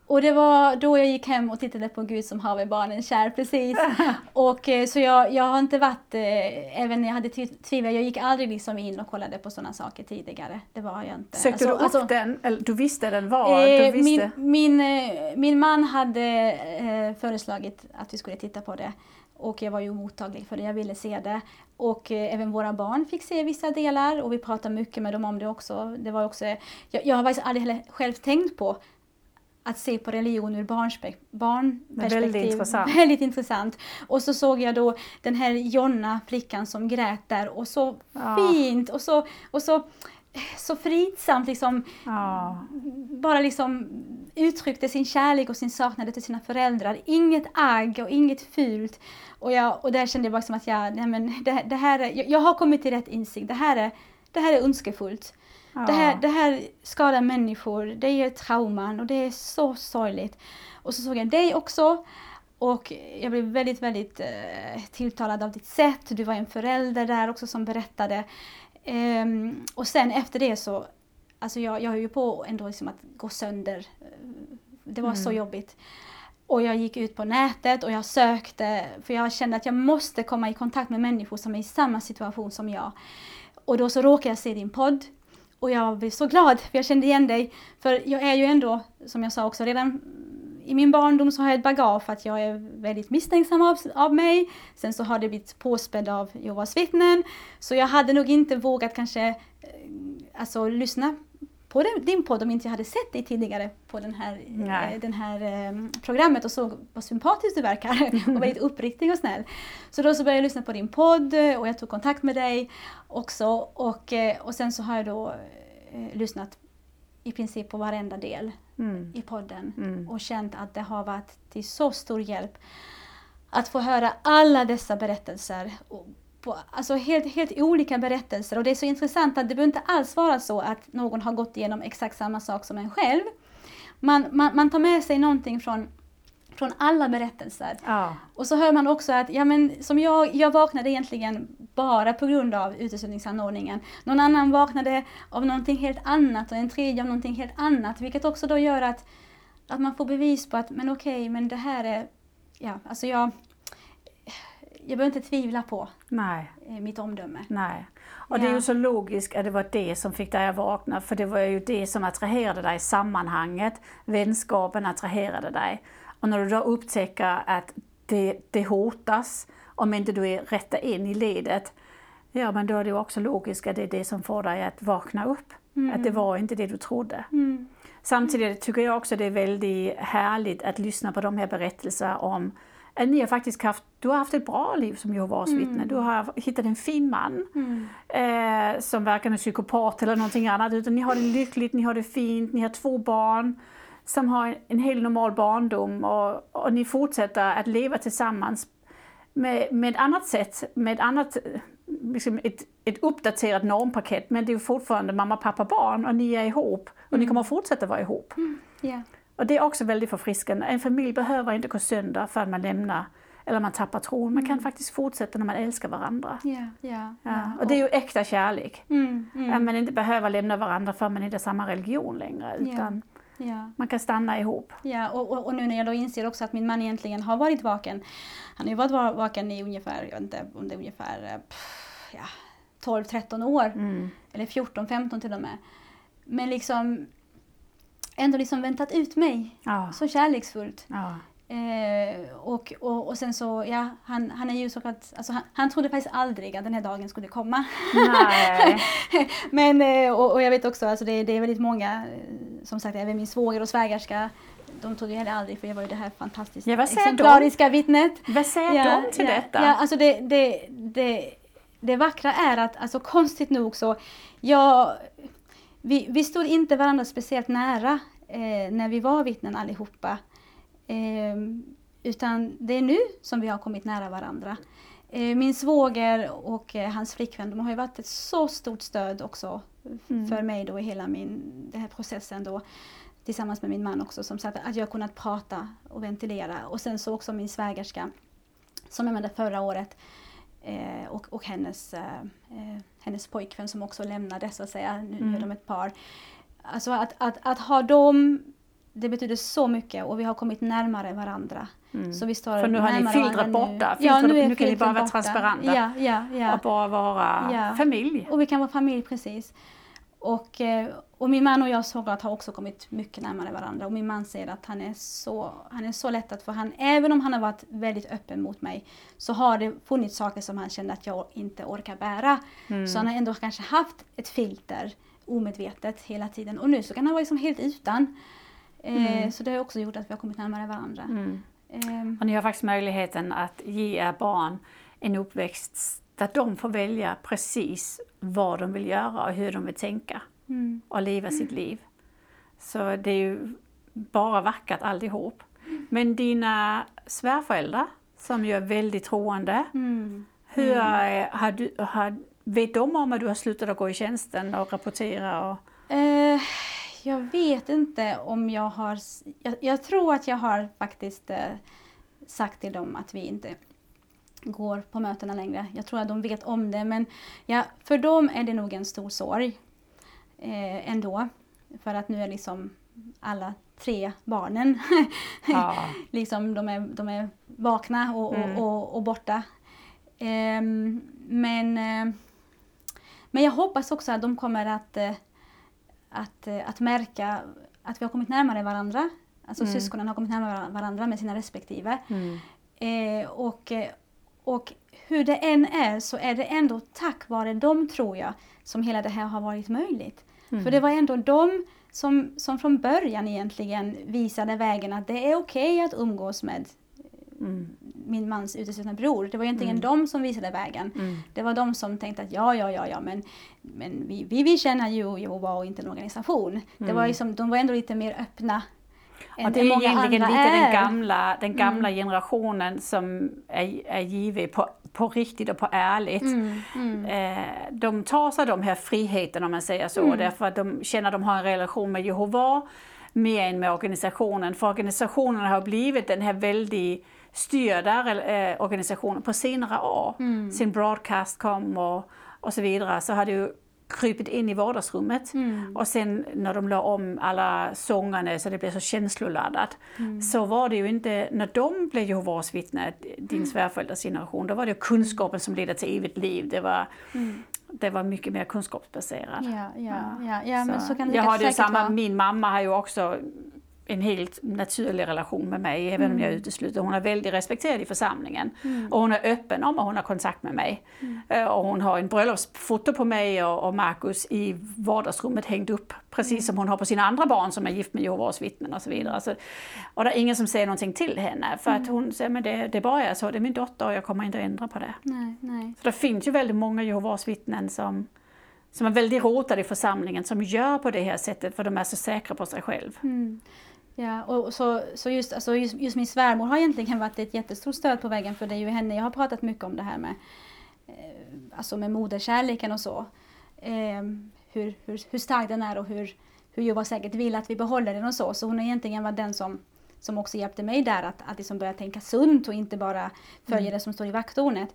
Och det var då jag gick hem och tittade på Gud som haver barnen kär, precis. och eh, så jag, jag har inte varit, eh, även när jag hade tvivel, jag gick aldrig liksom in och kollade på sådana saker tidigare. Det var jag inte. Sökte alltså, du upp alltså, den? Eller du visste den var? Eh, visste. Min, min, eh, min man hade eh, föreslagit att vi skulle titta på det. Och jag var ju mottaglig för det, jag ville se det. Och eh, även våra barn fick se vissa delar och vi pratade mycket med dem om det också. Det var också jag, jag har faktiskt aldrig själv tänkt på att se på religion ur barnperspektiv. Väldigt intressant. Väldigt intressant. Och så såg jag då den här Jonna, flickan som grät där och så ja. fint och så, och så, så fridsamt liksom. Ja. Bara liksom uttryckte sin kärlek och sin saknad till sina föräldrar. Inget agg och inget fult. Och, jag, och där kände jag bara som att jag, nej men det, det här är, jag, jag har kommit till rätt insikt. Det här är, det här är önskefullt. Ja. Det, här, det här skadar människor, det ger trauman och det är så sorgligt. Och så såg jag dig också och jag blev väldigt, väldigt eh, tilltalad av ditt sätt. Du var en förälder där också som berättade. Um, och sen efter det så, alltså jag, jag höll ju på ändå liksom att gå sönder. Det var mm. så jobbigt. Och jag gick ut på nätet och jag sökte, för jag kände att jag måste komma i kontakt med människor som är i samma situation som jag. Och då så råkade jag se din podd och jag blev så glad, för jag kände igen dig. För jag är ju ändå, som jag sa också, redan i min barndom så har jag ett bagage att jag är väldigt misstänksam av, av mig. Sen så har det blivit påspädd av Jehovas vittnen. Så jag hade nog inte vågat kanske eh, alltså, lyssna på din podd om inte jag hade sett dig tidigare på den här, eh, den här eh, programmet och såg vad sympatisk du verkar och väldigt uppriktig och snäll. Så då så började jag lyssna på din podd och jag tog kontakt med dig också och, eh, och sen så har jag då eh, lyssnat i princip på varenda del mm. i podden mm. och känt att det har varit till så stor hjälp att få höra alla dessa berättelser på, alltså helt, helt olika berättelser och det är så intressant att det behöver inte alls vara så att någon har gått igenom exakt samma sak som en själv. Man, man, man tar med sig någonting från från alla berättelser. Ja. Och så hör man också att, ja men som jag, jag vaknade egentligen bara på grund av uteslutningsanordningen. Någon annan vaknade av någonting helt annat och en tredje av någonting helt annat. Vilket också då gör att, att man får bevis på att, men okej, okay, men det här är, ja alltså jag, jag behöver inte tvivla på Nej. Eh, mitt omdöme. Nej. Och ja. det är ju så logiskt att det var det som fick dig att vakna, för det var ju det som attraherade dig, sammanhanget, vänskapen attraherade dig. Och när du då upptäcker att det, det hotas, om inte du är rätta in i ledet, ja men då är det också logiskt att det är det som får dig att vakna upp. Mm. Att det var inte det du trodde. Mm. Samtidigt tycker jag också det är väldigt härligt att lyssna på de här berättelserna om att ni har faktiskt haft, du har haft ett bra liv som Jehovas mm. vittne. Du har hittat en fin man mm. eh, som varken är psykopat eller någonting annat utan ni har det lyckligt, ni har det fint, ni har två barn som har en helt normal barndom och, och ni fortsätter att leva tillsammans med, med ett annat sätt, med ett annat liksom ett, ett uppdaterat normpaket men det är fortfarande mamma, pappa, barn och ni är ihop och mm. ni kommer fortsätta vara ihop. Mm. Yeah. Och det är också väldigt förfriskande. En familj behöver inte gå sönder för att man lämnar eller man tappar tron. Man kan mm. faktiskt fortsätta när man älskar varandra. Yeah, yeah, ja. Och det är ju äkta kärlek. Mm, mm. Att man inte behöver lämna varandra för att man inte har samma religion längre. Utan yeah. Man kan stanna ihop. Ja, och, och, och, nu när jag då inser också att min man egentligen har varit vaken. Han har ju varit vaken i ungefär, jag vet inte om det är ungefär eh, ja, 12-13 år. Mm. Eller 14-15 till och med. Men liksom ändå liksom väntat ut mig ja. så kärleksfullt. Ja. Eh, och, och, och sen så, ja, han, han är ju såklart, alltså han, han trodde faktiskt aldrig att den här dagen skulle komma. Nej. Men, eh, och, och, jag vet också, alltså det, det är väldigt många, eh, som sagt även min svåger och svägerska, de trodde ju heller aldrig för jag var ju det här fantastiska ja, exemplariska de? vittnet. Vad säger ja, de till ja, detta? Ja, alltså det, det, det, det vackra är att, alltså konstigt nog så, jag, vi, vi stod inte varandra speciellt nära eh, när vi var vittnen allihopa. Eh, utan det är nu som vi har kommit nära varandra. Eh, min svåger och eh, hans flickvän de har ju varit ett så stort stöd också mm. för mig då i hela min, den här processen då tillsammans med min man också som sagt att jag kunnat prata och ventilera och sen så också min svägerska som jag med förra året eh, och, och hennes, eh, eh, hennes pojkvän som också lämnade så att säga, nu, mm. nu är de ett par. Alltså att, att, att ha dem det betyder så mycket och vi har kommit närmare varandra. Så vi står För nu har ni filtret borta. Nu. Ja, nu är nu kan ni bara vara borta. transparenta. Ja, ja, ja. Och bara vara familj. Och vi kan vara familj precis. Och, eh, och min man och jag såklart har också kommit mycket närmare varandra och min man säger att han är så, han är så lättad för han, även om han har varit väldigt öppen mot mig så har det funnits saker som han kände att jag inte orkar bära. Mm. Så han har ändå kanske haft ett filter omedvetet hela tiden och nu så kan han vara liksom helt utan. Eh, Så det har också gjort att vi har kommit närmare varandra. Mm. Eh, Och ni har faktiskt möjligheten att ge er barn en uppväxt där de får välja precis vad de vill göra och hur de vill tänka mm, och leva sitt liv. Så det är ju bara vackert alltihop. Men dina svärföräldrar, som ju är väldigt troende, mm. hur eh, har du, har, vet de om att du har slutat att gå i tjänsten och rapportera? Och, Eh, jag vet inte om jag har... Jag, jag tror att jag har faktiskt eh, sagt till dem att vi inte går på mötena längre. Jag tror att de vet om det men ja, för dem är det nog en stor sorg eh, ändå. För att nu är liksom alla tre barnen ja. liksom de är, de är vakna och, Mm. och, och, och borta. Ehm, men, eh, men jag hoppas också att de kommer att, eh, att, eh, att märka att vi har kommit närmare varandra. Alltså Mm. syskonen har kommit närmare varandra med sina respektive. Mm. Eh, och, eh, och hur det än är så är det ändå tack vare dem tror jag som hela det här har varit möjligt. Mm. För det var ändå de som, som från början egentligen visade vägen att det är okej att umgås med Mm. Min mans uteslutna bror. Det var egentligen Mm. de som visade vägen. Mm. Det var de som tänkte att ja, ja, ja, ja, men, men vi, vi, vi känner ju Jehova och inte en organisation. Det var liksom, de var ändå lite mer öppna Och det är egentligen lite är. den gamla, den gamla generationen som är, är given på, på riktigt och på ärligt. Mm, mm, Eh, de tar sig de här friheten om man säger så, Mm. därför att de känner att de har en relation med Jehova mer än med organisationen. För organisationen har blivit den här väldigt styrda eh, organisationen på senare år. Mm. Sen broadcast kom och, och så vidare så har det ju krypit in i vardagsrummet. Mm. Och sen när de la om alla sångerna så det blev så känsloladdat. Så var det ju inte, när de blev Jehovas vittne, din svärförälders generation, då var det ju kunskapen som ledde till evigt liv. Det var, det var mycket mer kunskapsbaserat. Ja, ja, ja, ja, men så kan det jag har det samma, vara. min mamma har ju också en helt naturlig relation med mig, även om jag Mm. utesluter. Hon är väldigt respekterad i församlingen. Och hon är öppen om att hon har kontakt med mig. Eh, Och hon har en bröllopsfoto på mig och, och Markus i vardagsrummet hängt upp, precis Mm. som hon har på sina andra barn som är gift med Jehovas vittnen och så vidare. Så, och det är ingen som säger någonting till henne, för Mm. att hon säger men det, det bara är så, det är min dotter och jag kommer inte att ändra på det. Nej, nej. Så det finns ju väldigt många Jehovas vittnen som, som är väldigt rotade i församlingen, som gör på det här sättet för de är så säkra på sig själv. Mm. Ja, och så, så just, alltså just, just min svärmor har egentligen varit ett jättestort stöd på vägen för det är ju henne jag har pratat mycket om det här med, eh, alltså med moderkärleken och så. Eh, hur, hur, hur stark den är och hur, hur Jehova säkert vill att vi behåller den och så. Så hon har egentligen varit den som, som också hjälpte mig där att, att liksom börja tänka sunt och inte bara följa det som står i vakttornet.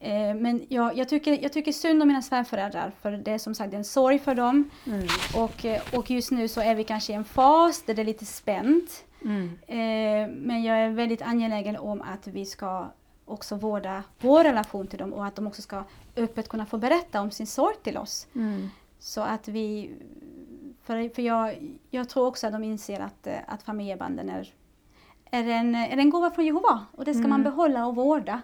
Eh, men jag, jag, tycker, jag tycker synd om mina svärföräldrar för det är som sagt en sorg för dem. Och, eh, och just nu så är vi kanske i en fas där det är lite spänt. Mm. Eh, men jag är väldigt angelägen om att vi ska också vårda vår relation till dem och att de också ska öppet kunna få berätta om sin sorg till oss. Mm. Så att vi... För, för jag, jag tror också att de inser att, att familjebanden är, är, en, är en gåva från Jehova och det ska man behålla och vårda.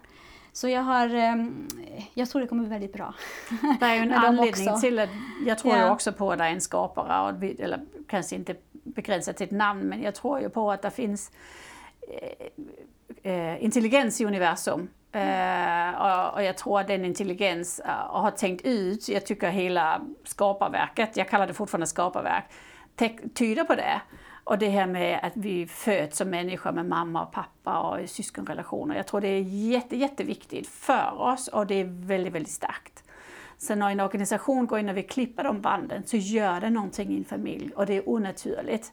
Så jag har... ehm, Jag tror det kommer bli väldigt bra. Det är ju en anledning också. till att jag tror ju Ja. också på att det är en skapare, och eller kanske inte begränsat till ett namn, men jag tror ju på att det finns eh, eh, intelligens i universum. Eh, och, och jag tror att den intelligens eh, har tänkt ut, jag tycker hela skaparverket, jag kallar det fortfarande skaparverk, tyder på det. Och det här med att vi föds som människor med mamma och pappa och syskonrelationer. Jag tror det är jätte, jätteviktigt för oss och det är väldigt, väldigt starkt. Sen när en organisation går in och vill klippa de banden så gör det någonting i en familj och det är onaturligt.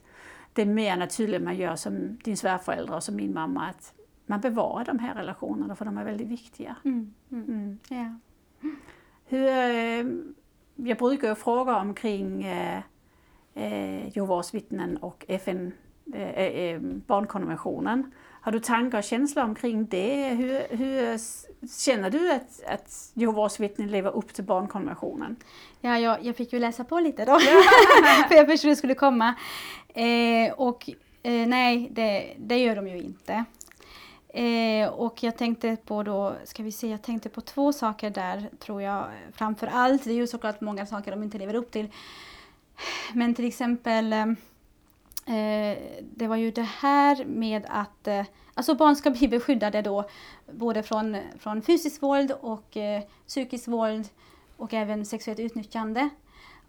Det är mer naturligt man gör som din svärföräldrar och som min mamma, att man bevarar de här relationerna för de är väldigt viktiga. Mm, mm. Mm. Ja. Hur, eh, jag brukar ju fråga omkring eh, eh, Jehovas vittnen och FN eh, eh, barnkonventionen. Har du tankar och känslor omkring det? Hur, hur känner du att, att Jehovas vittnen lever upp till barnkonventionen? Ja, jag, jag fick ju läsa på lite då, för jag förstod det skulle komma. Eh, och eh, nej, det, det gör de ju inte. Eh, och jag tänkte på då, ska vi se, jag tänkte på två saker där tror jag framför allt. Det är ju såklart många saker de inte lever upp till. Men till exempel eh, eh, det var ju det här med att eh, alltså barn ska bli beskyddade då både från, från fysiskt våld och eh, psykiskt våld och även sexuellt utnyttjande.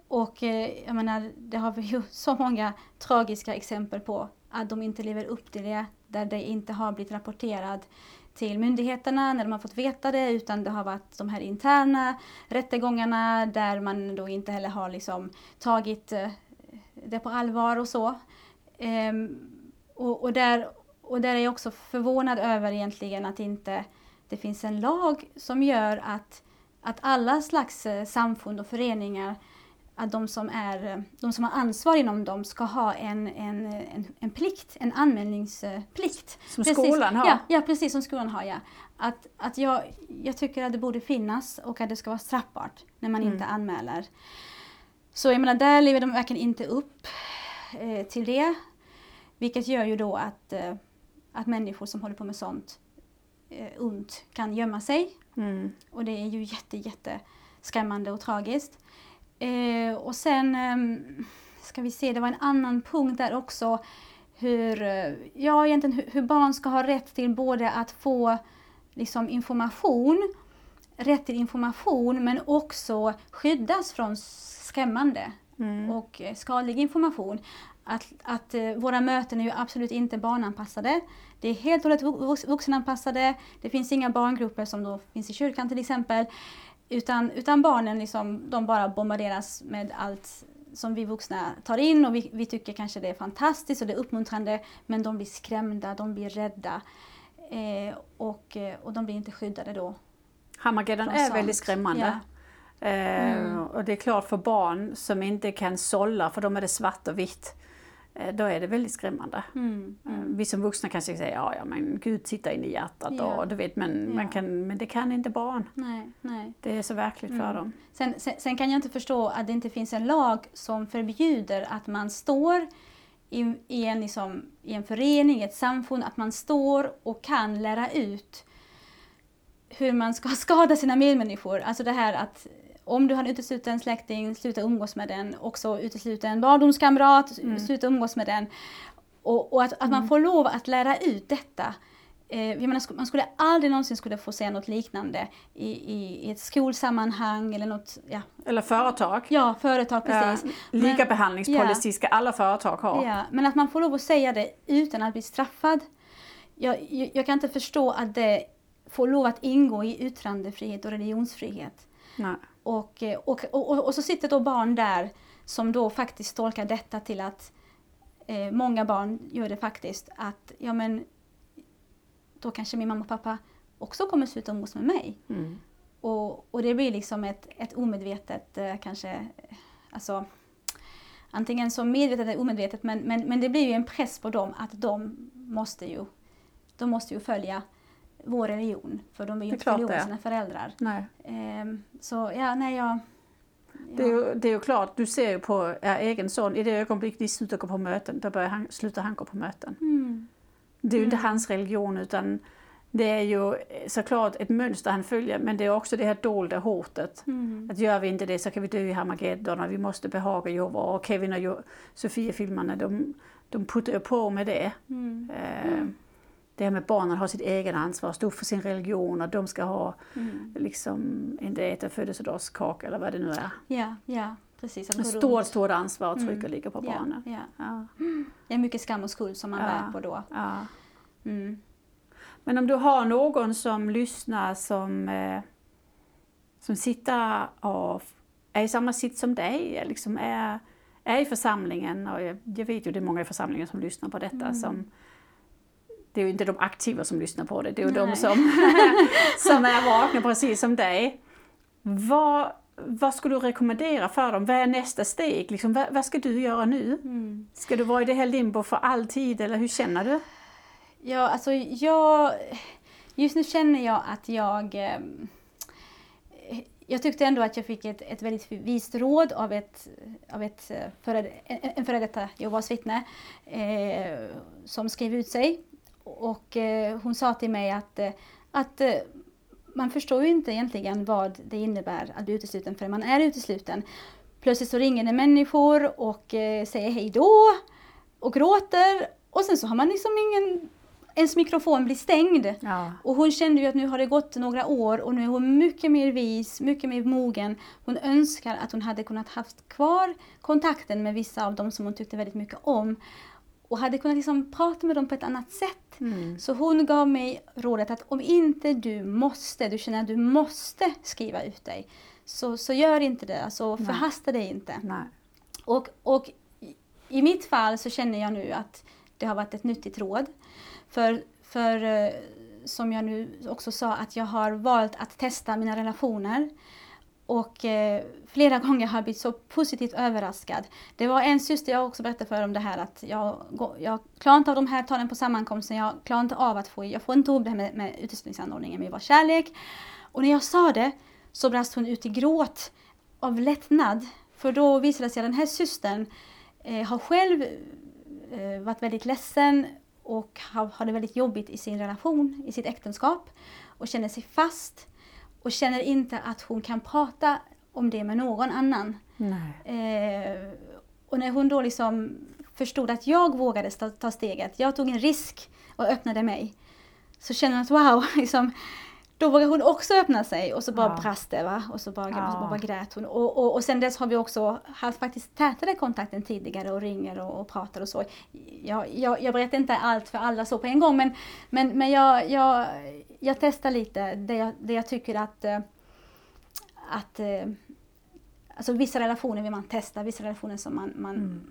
Och eh, jag menar, det har vi ju så många tragiska exempel på att de inte lever upp till det, där det inte har blivit rapporterat till myndigheterna när de har fått veta det utan det har varit de här interna rättegångarna där man då inte heller har liksom tagit eh, det på allvar och så. Ehm, och, och, där, och där är jag också förvånad över egentligen att inte det finns en lag som gör att, att alla slags eh, samfund och föreningar att de som, är, de som har ansvar inom dem ska ha en, en, en, en plikt, en anmälningsplikt. Som precis, skolan har? Ja, ja, precis som skolan har. Ja. Att, att jag, jag tycker att det borde finnas och att det ska vara straffbart när man mm. inte anmäler. Så jag menar, där lever de verkligen inte upp eh, till det. Vilket gör ju då att, eh, att människor som håller på med sånt eh, ont kan gömma sig. Mm. Och det är ju jätte, jätte skrämmande och tragiskt. Eh, och sen eh, ska vi se, det var en annan punkt där också. Hur, eh, ja, egentligen hur, hur barn ska ha rätt till både att få liksom, information, rätt till information men också skyddas från skrämmande mm. och eh, skadlig information. Att, att uh, våra möten är ju absolut inte barnanpassade. Det är helt och hållet vuxenanpassade. Det finns inga barngrupper som då finns i kyrkan till exempel. Utan, utan barnen liksom, de bara bombarderas med allt som vi vuxna tar in och vi, vi tycker kanske det är fantastiskt och det är uppmuntrande men de blir skrämda, de blir rädda eh, och, eh, och de blir inte skyddade då. Hammargöden är sånt. väldigt skrämmande. Ja. Eh, mm. Och det är klart för barn som inte kan sålla, för dem är det svart och vitt. Eh, då är det väldigt skrämmande. Mm, mm. Eh, vi som vuxna kanske säger ja, ja men Gud tittar in i hjärtat ja. och du vet men, ja. man kan, men det kan inte barn. Nej, nej. Det är så verkligt mm. för dem. Sen, sen, sen, kan jag inte förstå att det inte finns en lag som förbjuder att man står i, i, en, liksom, i en förening, ett samfund, att man står och kan lära ut hur man ska skada sina medmänniskor. Alltså det här att om du har uteslutit en släkting, sluta umgås med den. Också utesluta en barndomskamrat, mm. sluta umgås med den. Och, och att, att mm. man får lov att lära ut detta. Eh, menar, man skulle aldrig någonsin skulle få se något liknande i, i, i ett skolsammanhang eller något. Ja. Eller företag. Ja, företag precis. Ja, Likabehandlingspolicy ja. ska alla företag ha. Ja, men att man får lov att säga det utan att bli straffad. Jag, jag, jag kan inte förstå att det får lov att ingå i yttrandefrihet och religionsfrihet. Nej. Och, och, och, och, så sitter då barn där som då faktiskt tolkar detta till att eh, många barn gör det faktiskt att ja men då kanske min mamma och pappa också kommer sluta umgås med mig. Mm. Och, och det blir liksom ett, ett omedvetet eh, kanske, alltså antingen så medvetet eller omedvetet men, men, men det blir ju en press på dem att de måste ju, de måste ju följa vår religion. För de är ju inte förlorade sina föräldrar. Nej. Um, så ja, nej jag... Ja. Det, är ju, det är ju klart, du ser ju på er egen son, i det ögonblick ni slutar gå på möten, då börjar han, slutar han gå på möten. Mm. Det är ju mm. inte hans religion utan det är ju såklart ett mönster han följer men det är också det här dolda hotet. Mm. Att gör vi inte det så kan vi dö i Harmageddon och vi måste behaga Jehova. Och Kevin och Sofia-filmerna de, de puttar ju på med det. Mm. Eh, det här med barnen har sitt eget ansvar, stå för sin religion och de ska ha mm. liksom, inte äta födelsedagskaka eller vad det nu är. Ja, ja precis. Ett stort, stort ansvar och trycket mm. ligger på barnen. Ja, ja. ja. Det är mycket skam och skuld som man ja, bär på då. Ja. Mm. Men om du har någon som lyssnar som, eh, som sitter och är i samma sitt som dig, liksom är, är i församlingen och jag, jag vet ju det är många i församlingen som lyssnar på detta mm. som det är ju inte de aktiva som lyssnar på det, det är ju Nej. de som, som är vakna precis som dig. Vad vad skulle du rekommendera för dem? Vad är nästa steg? Liksom, vad, vad ska du göra nu? Mm. Ska du vara i det här limbo för alltid eller hur känner du? Ja, alltså jag... Just nu känner jag att jag... Eh, jag tyckte ändå att jag fick ett, ett väldigt vist råd av, ett, av ett eh, före, en före detta Jehovas vittne eh, som skrev ut sig. Och eh, hon sa till mig att, eh, att eh, man förstår ju inte egentligen vad det innebär att bli utesluten förrän man är utesluten. Plötsligt så ringer det människor och eh, säger hej då och gråter och sen så har man liksom ingen ens mikrofon blir stängd. Ja. Och hon kände ju att nu har det gått några år och nu är hon mycket mer vis, mycket mer mogen. Hon önskar att hon hade kunnat haft kvar kontakten med vissa av dem som hon tyckte väldigt mycket om. Och hade kunnat liksom prata med dem på ett annat sätt. Mm. Så hon gav mig rådet att om inte du måste, du känner att du måste skriva ut dig. Så, så gör inte det, alltså Nej. förhasta dig inte. Nej. Och, och i- mitt fall så känner jag nu att det har varit ett nyttigt råd. För, för eh, som jag nu också sa, att jag har valt att testa mina relationer. Och eh, flera gånger har jag blivit så positivt överraskad. Det var en syster jag också berättade för om det här att jag, jag klarar inte av de här talen på sammankomsten. Jag klarar inte av att få, jag får inte ihop det här med, med uteslutningsanordningen med vår kärlek. Och när jag sa det så brast hon ut i gråt av lättnad. För då visade det sig att den här systern eh, har själv eh, varit väldigt ledsen och har, har det väldigt jobbigt i sin relation, i sitt äktenskap och känner sig fast och känner inte att hon kan prata om det med någon annan. Nej. Eh, och när hon då liksom förstod att jag vågade ta, steget, jag tog en risk och öppnade mig, så kände hon att wow, liksom, då vågade hon också öppna sig och så bara Ja. brast det va? och så bara, Ja. och så bara grät hon. Och, och, och sen dess har vi också haft faktiskt tätare kontakt än tidigare och ringer och, och pratar och så. Jag, jag, jag berättar inte allt för alla så på en gång men, men, men jag, jag, jag testar lite det jag, det jag tycker att, eh, att eh, Alltså vissa relationer vill man testa, vissa relationer som man, man, Mm.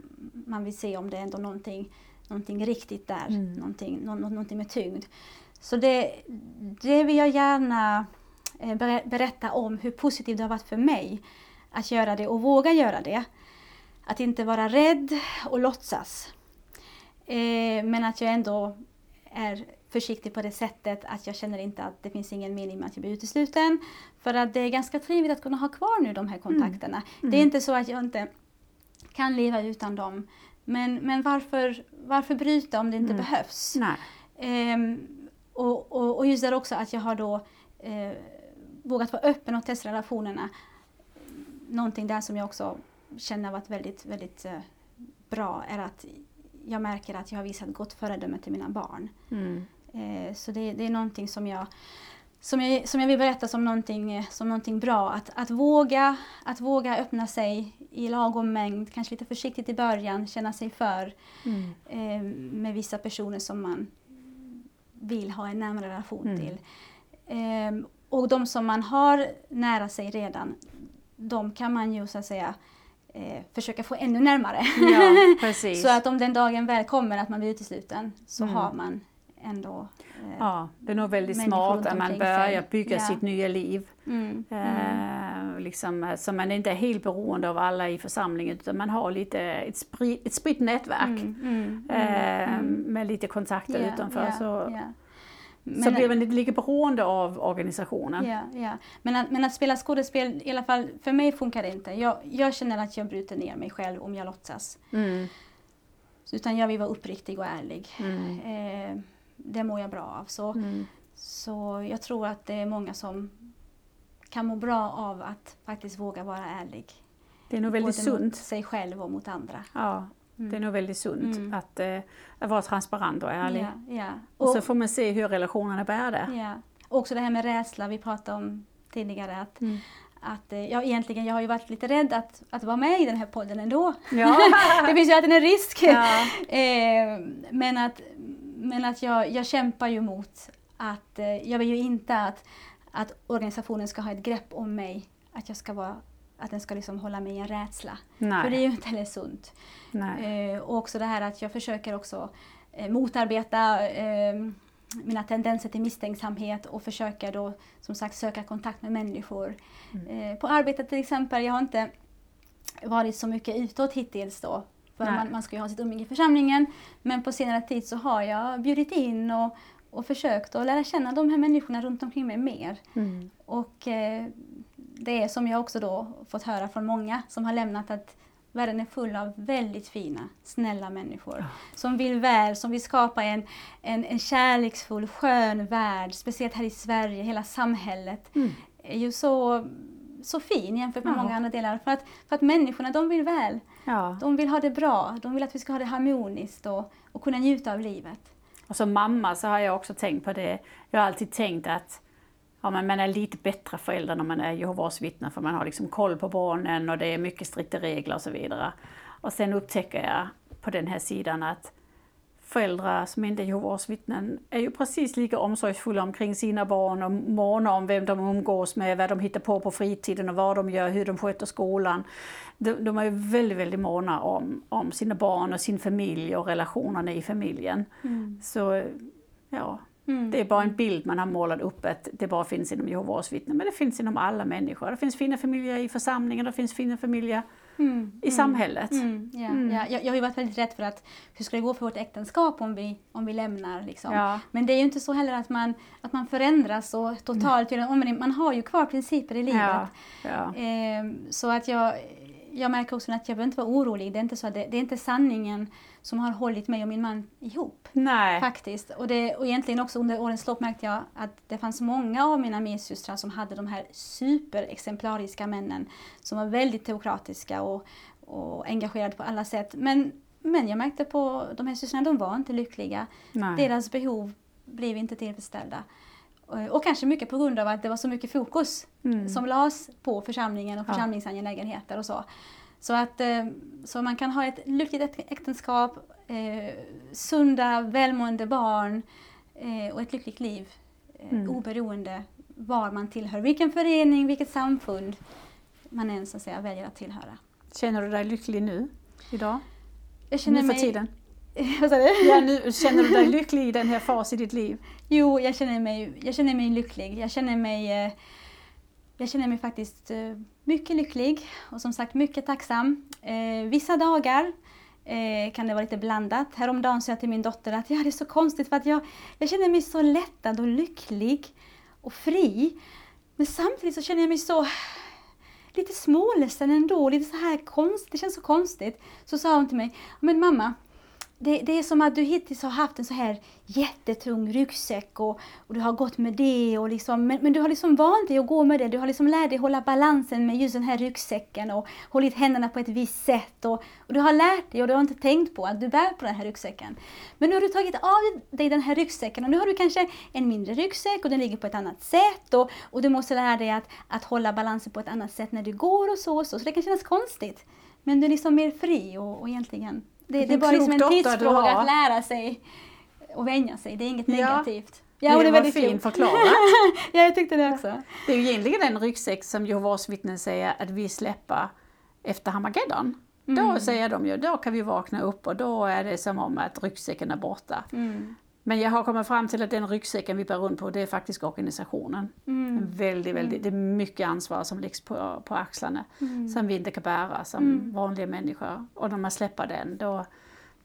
man vill se om det är ändå någonting, någonting riktigt där, Mm. någonting, nå, nå- någonting med tyngd. Så det, det vill jag gärna eh, berä- berätta om, hur positivt det har varit för mig att göra det och våga göra det. Att inte vara rädd och låtsas. Eh, men att jag ändå är försiktig på det sättet att jag känner inte att det finns ingen mening med att jag blir utesluten. För att det är ganska trevligt att kunna ha kvar nu de här kontakterna. Det är inte så att jag inte kan leva utan dem. Men, men varför, varför bryta om det inte Mm. behövs? Nej. Och, och, och just där också att jag har då eh, vågat vara öppen och testa relationerna. Någonting där som jag också känner har varit väldigt, väldigt eh, bra är att jag märker att jag har visat gott föredöme till mina barn. Mm. Eh, så det, det är någonting som jag, som jag, som jag vill berätta som någonting, eh, som någonting bra. Att, att, våga, att våga öppna sig i lagom mängd, kanske lite försiktigt i början, känna sig för Mm. eh, med vissa personer som man vill ha en närmare relation Mm. till. Ehm, och de som man har nära sig redan, de kan man ju så att säga eh, försöka få ännu närmare. Ja, precis. så att om den dagen väl kommer att man blir utesluten så Mm. har man ändå eh, Ja, det är nog väldigt smart att man börjar bygga Ja. sitt nya liv. Mm, mm, Eh, liksom, eh, så man inte är helt beroende av alla i församlingen utan man har lite ett, sprid, ett spritt nätverk mm, mm, eh, mm. med lite kontakter Ja, utanför. ja, så ja. så blir man inte lika beroende av organisationen. Ja, ja. Men, att, men att spela skådespel, i alla fall för mig funkar det inte. Jag, jag känner att jag bryter ner mig själv om jag låtsas. Mm, Utan jag vill vara uppriktig och ärlig. mm, Eh, det mår jag bra av. Så, mm. så jag tror att det är många som kan må bra av att faktiskt våga vara ärlig. Det är nog väldigt Både mot sunt. sig själv och mot andra. Ja, det är nog väldigt sunt Mm. att, eh, att vara transparent och ärlig. Ja, ja. Och Och, så får man se hur relationerna bär det. ja. Också det här med rädsla vi pratade om tidigare. Att, Mm. att, eh, ja, egentligen, jag har ju varit lite rädd att, att vara med i den här podden ändå. Ja. det finns ju alltid en risk. Ja. Eh, men att, men att jag, jag kämpar ju mot att, eh, jag vill ju inte att, att organisationen ska ha ett grepp om mig. Att, jag ska vara, att den ska liksom hålla mig i en rädsla. För det är Nej. ju inte heller sunt. Nej. Eh, och också det här att jag försöker också eh, motarbeta eh, mina tendenser till misstänksamhet och försöker då som sagt söka kontakt med människor. Mm. Eh, på arbetet till exempel, jag har inte varit så mycket utåt hittills då. För man, man ska ju ha sitt umgänge i församlingen. Men på senare tid så har jag bjudit in och, och försökt att lära känna de här människorna runt omkring mig mer. Mm. Och eh, det är som jag också då fått höra från många som har lämnat att världen är full av väldigt fina, snälla människor. Som vill väl, som vill skapa en, en, en kärleksfull, skön värld. Speciellt här i Sverige, hela samhället Mm. är ju så, så fin jämfört med Ja. många andra delar. För att, för att människorna, de vill väl. Ja. De vill ha det bra. De vill att vi ska ha det harmoniskt och, och kunna njuta av livet. Och som mamma så har jag också tänkt på det. Jag har alltid tänkt att ja, men man är lite bättre förälder när man är Jehovas vittne för man har liksom koll på barnen och det är mycket strikta regler och så vidare. Och sen upptäcker jag på den här sidan att föräldrar som inte är Jehovas vittnen är ju precis lika omsorgsfulla omkring sina barn och måna om vem de umgås med, vad de hittar på på fritiden och vad de gör, hur de sköter skolan. De, de är ju väldigt, väldigt måna om, om sina barn och sin familj och relationerna i familjen. Så ja, Mm. det är bara en bild man har målat upp att det bara finns inom Jehovas vittnen. Men det finns inom alla människor. Det finns fina familjer i församlingen, det finns fina familjer Mm. i samhället. Mm, ja, ja. Jag, jag har ju varit väldigt rädd för att hur ska det gå för vårt äktenskap om vi, om vi lämnar. Liksom. Ja. Men det är ju inte så heller att man, att man förändras och totalt omvändning. Man har ju kvar principer i livet. Ehm, så att jag, jag märker också att jag behöver inte vara orolig. Det är inte, så att det, det är inte sanningen som har hållit mig och min man ihop. Nej. Faktiskt. Och, det, och egentligen också under årens lopp märkte jag att det fanns många av mina medsystrar som hade de här superexemplariska männen som var väldigt teokratiska och, och engagerade på alla sätt. Men, men jag märkte på de här systrarna, de var inte lyckliga. Nej. Deras behov blev inte tillfredsställda. Och, och kanske mycket på grund av att det var så mycket fokus Mm. som lades på församlingen och församlingsangelägenheter och så. Så att eh, så man kan ha ett lyckligt äk- äktenskap, eh, sunda, välmående barn eh, och ett lyckligt liv eh, Mm. oberoende var man tillhör, vilken förening, vilket samfund man än så att säga väljer att tillhöra. Känner du dig lycklig nu, idag? Jag känner nu för mig... tiden? Vad sa du? Ja, nu, känner du dig lycklig i den här fasen i ditt liv? Jo, jag känner mig, jag känner mig lycklig. Jag känner mig, eh, jag känner mig faktiskt eh, mycket lycklig och som sagt mycket tacksam. Eh, vissa dagar kan det vara lite blandat. Häromdagen sa jag till min dotter att ja, det är så konstigt för att jag, jag känner mig så lättad och lycklig och fri. Men samtidigt så känner jag mig så lite småledsen ändå, lite så här konstigt, det känns så konstigt. Så sa hon till mig, men mamma, det, det är som att du hittills har haft en så här jättetung ryggsäck och, och du har gått med det och liksom, men, men du har liksom vant dig att gå med det. Du har liksom lärt dig hålla balansen med just den här ryggsäcken och hållit händerna på ett visst sätt och, och du har lärt dig och du har inte tänkt på att du bär på den här ryggsäcken. Men nu har du tagit av dig den här ryggsäcken och nu har du kanske en mindre ryggsäck och den ligger på ett annat sätt och, och du måste lära dig att, att hålla balansen på ett annat sätt när du går och så och så. Så det kan kännas konstigt. Men du är liksom mer fri och, och egentligen det, det är bara liksom en tidsfråga att lära sig och vänja sig. Det är inget Ja. negativt. det, och var väldigt fint förklarat. ja, jag tyckte det också. Det är ju egentligen en ryggsäck som Jehovas vittnen säger att vi släpper efter Hamageddon. Då säger de ju, då kan vi vakna upp och då är det som om att ryggsäcken är borta. Mm. Men jag har kommit fram till att den ryggsäcken vi bär runt på, det är faktiskt organisationen. Mm. Väldigt, väldigt, det är mycket ansvar som läggs på, på axlarna Mm. som vi inte kan bära som vanliga människor. Och när man släpper den, då,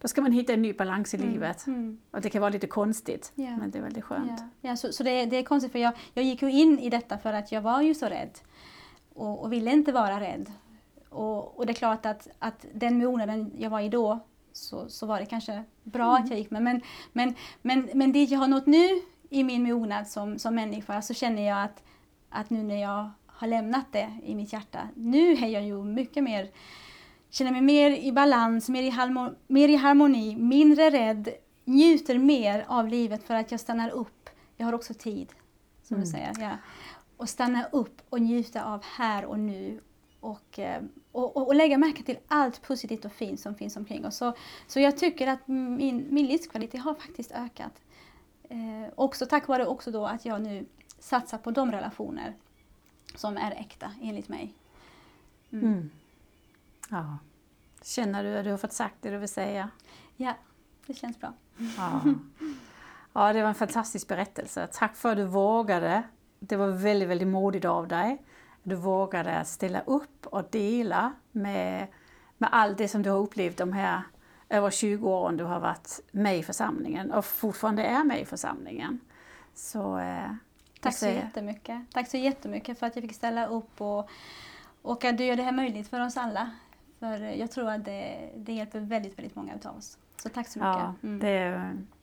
då ska man hitta en ny balans i livet. Mm. Och det kan vara lite konstigt, Ja. men det är väldigt skönt. Ja, ja så, så det, är- det är konstigt för jag, jag gick ju in i detta för att jag var ju så rädd och, och ville inte vara rädd. Och, och det är klart att, att den mognaden jag var i då så, så var det kanske bra att jag gick med. Men, men, men, men det jag har nått nu i min mognad som, som människa så känner jag att, att nu när jag har lämnat det i mitt hjärta, nu är jag ju mycket mer känner mig mer i balans, mer i, harmo, mer i harmoni, mindre rädd, njuter mer av livet för att jag stannar upp. Jag har också tid, som du säger. Ja. Och stanna upp och njuta av här och nu. Och, eh, och, och, och lägga märke till allt positivt och fint som finns omkring oss. Så, så jag tycker att min, min livskvalitet har faktiskt ökat. Eh, också tack vare också då att jag nu satsar på de relationer som är äkta, enligt mig. Mm. Ja. Känner du att du har fått sagt det du vill säga? Ja, det känns bra. Ja. Ja, det var en fantastisk berättelse. Tack för att du vågade. Det var väldigt, väldigt modigt av dig. Du vågade ställa upp och dela med, med allt det som du har upplevt de här över 20 åren du har varit med i församlingen och fortfarande är med i församlingen. Så, eh, Tack så jättemycket. Tack så jättemycket för att jag fick ställa upp och, och att du gör det här möjligt för oss alla. För jag tror att det, det hjälper väldigt, väldigt många av oss. Så tack så mycket. Ja, mm. det,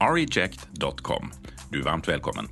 reject.com. Du är varmt välkommen.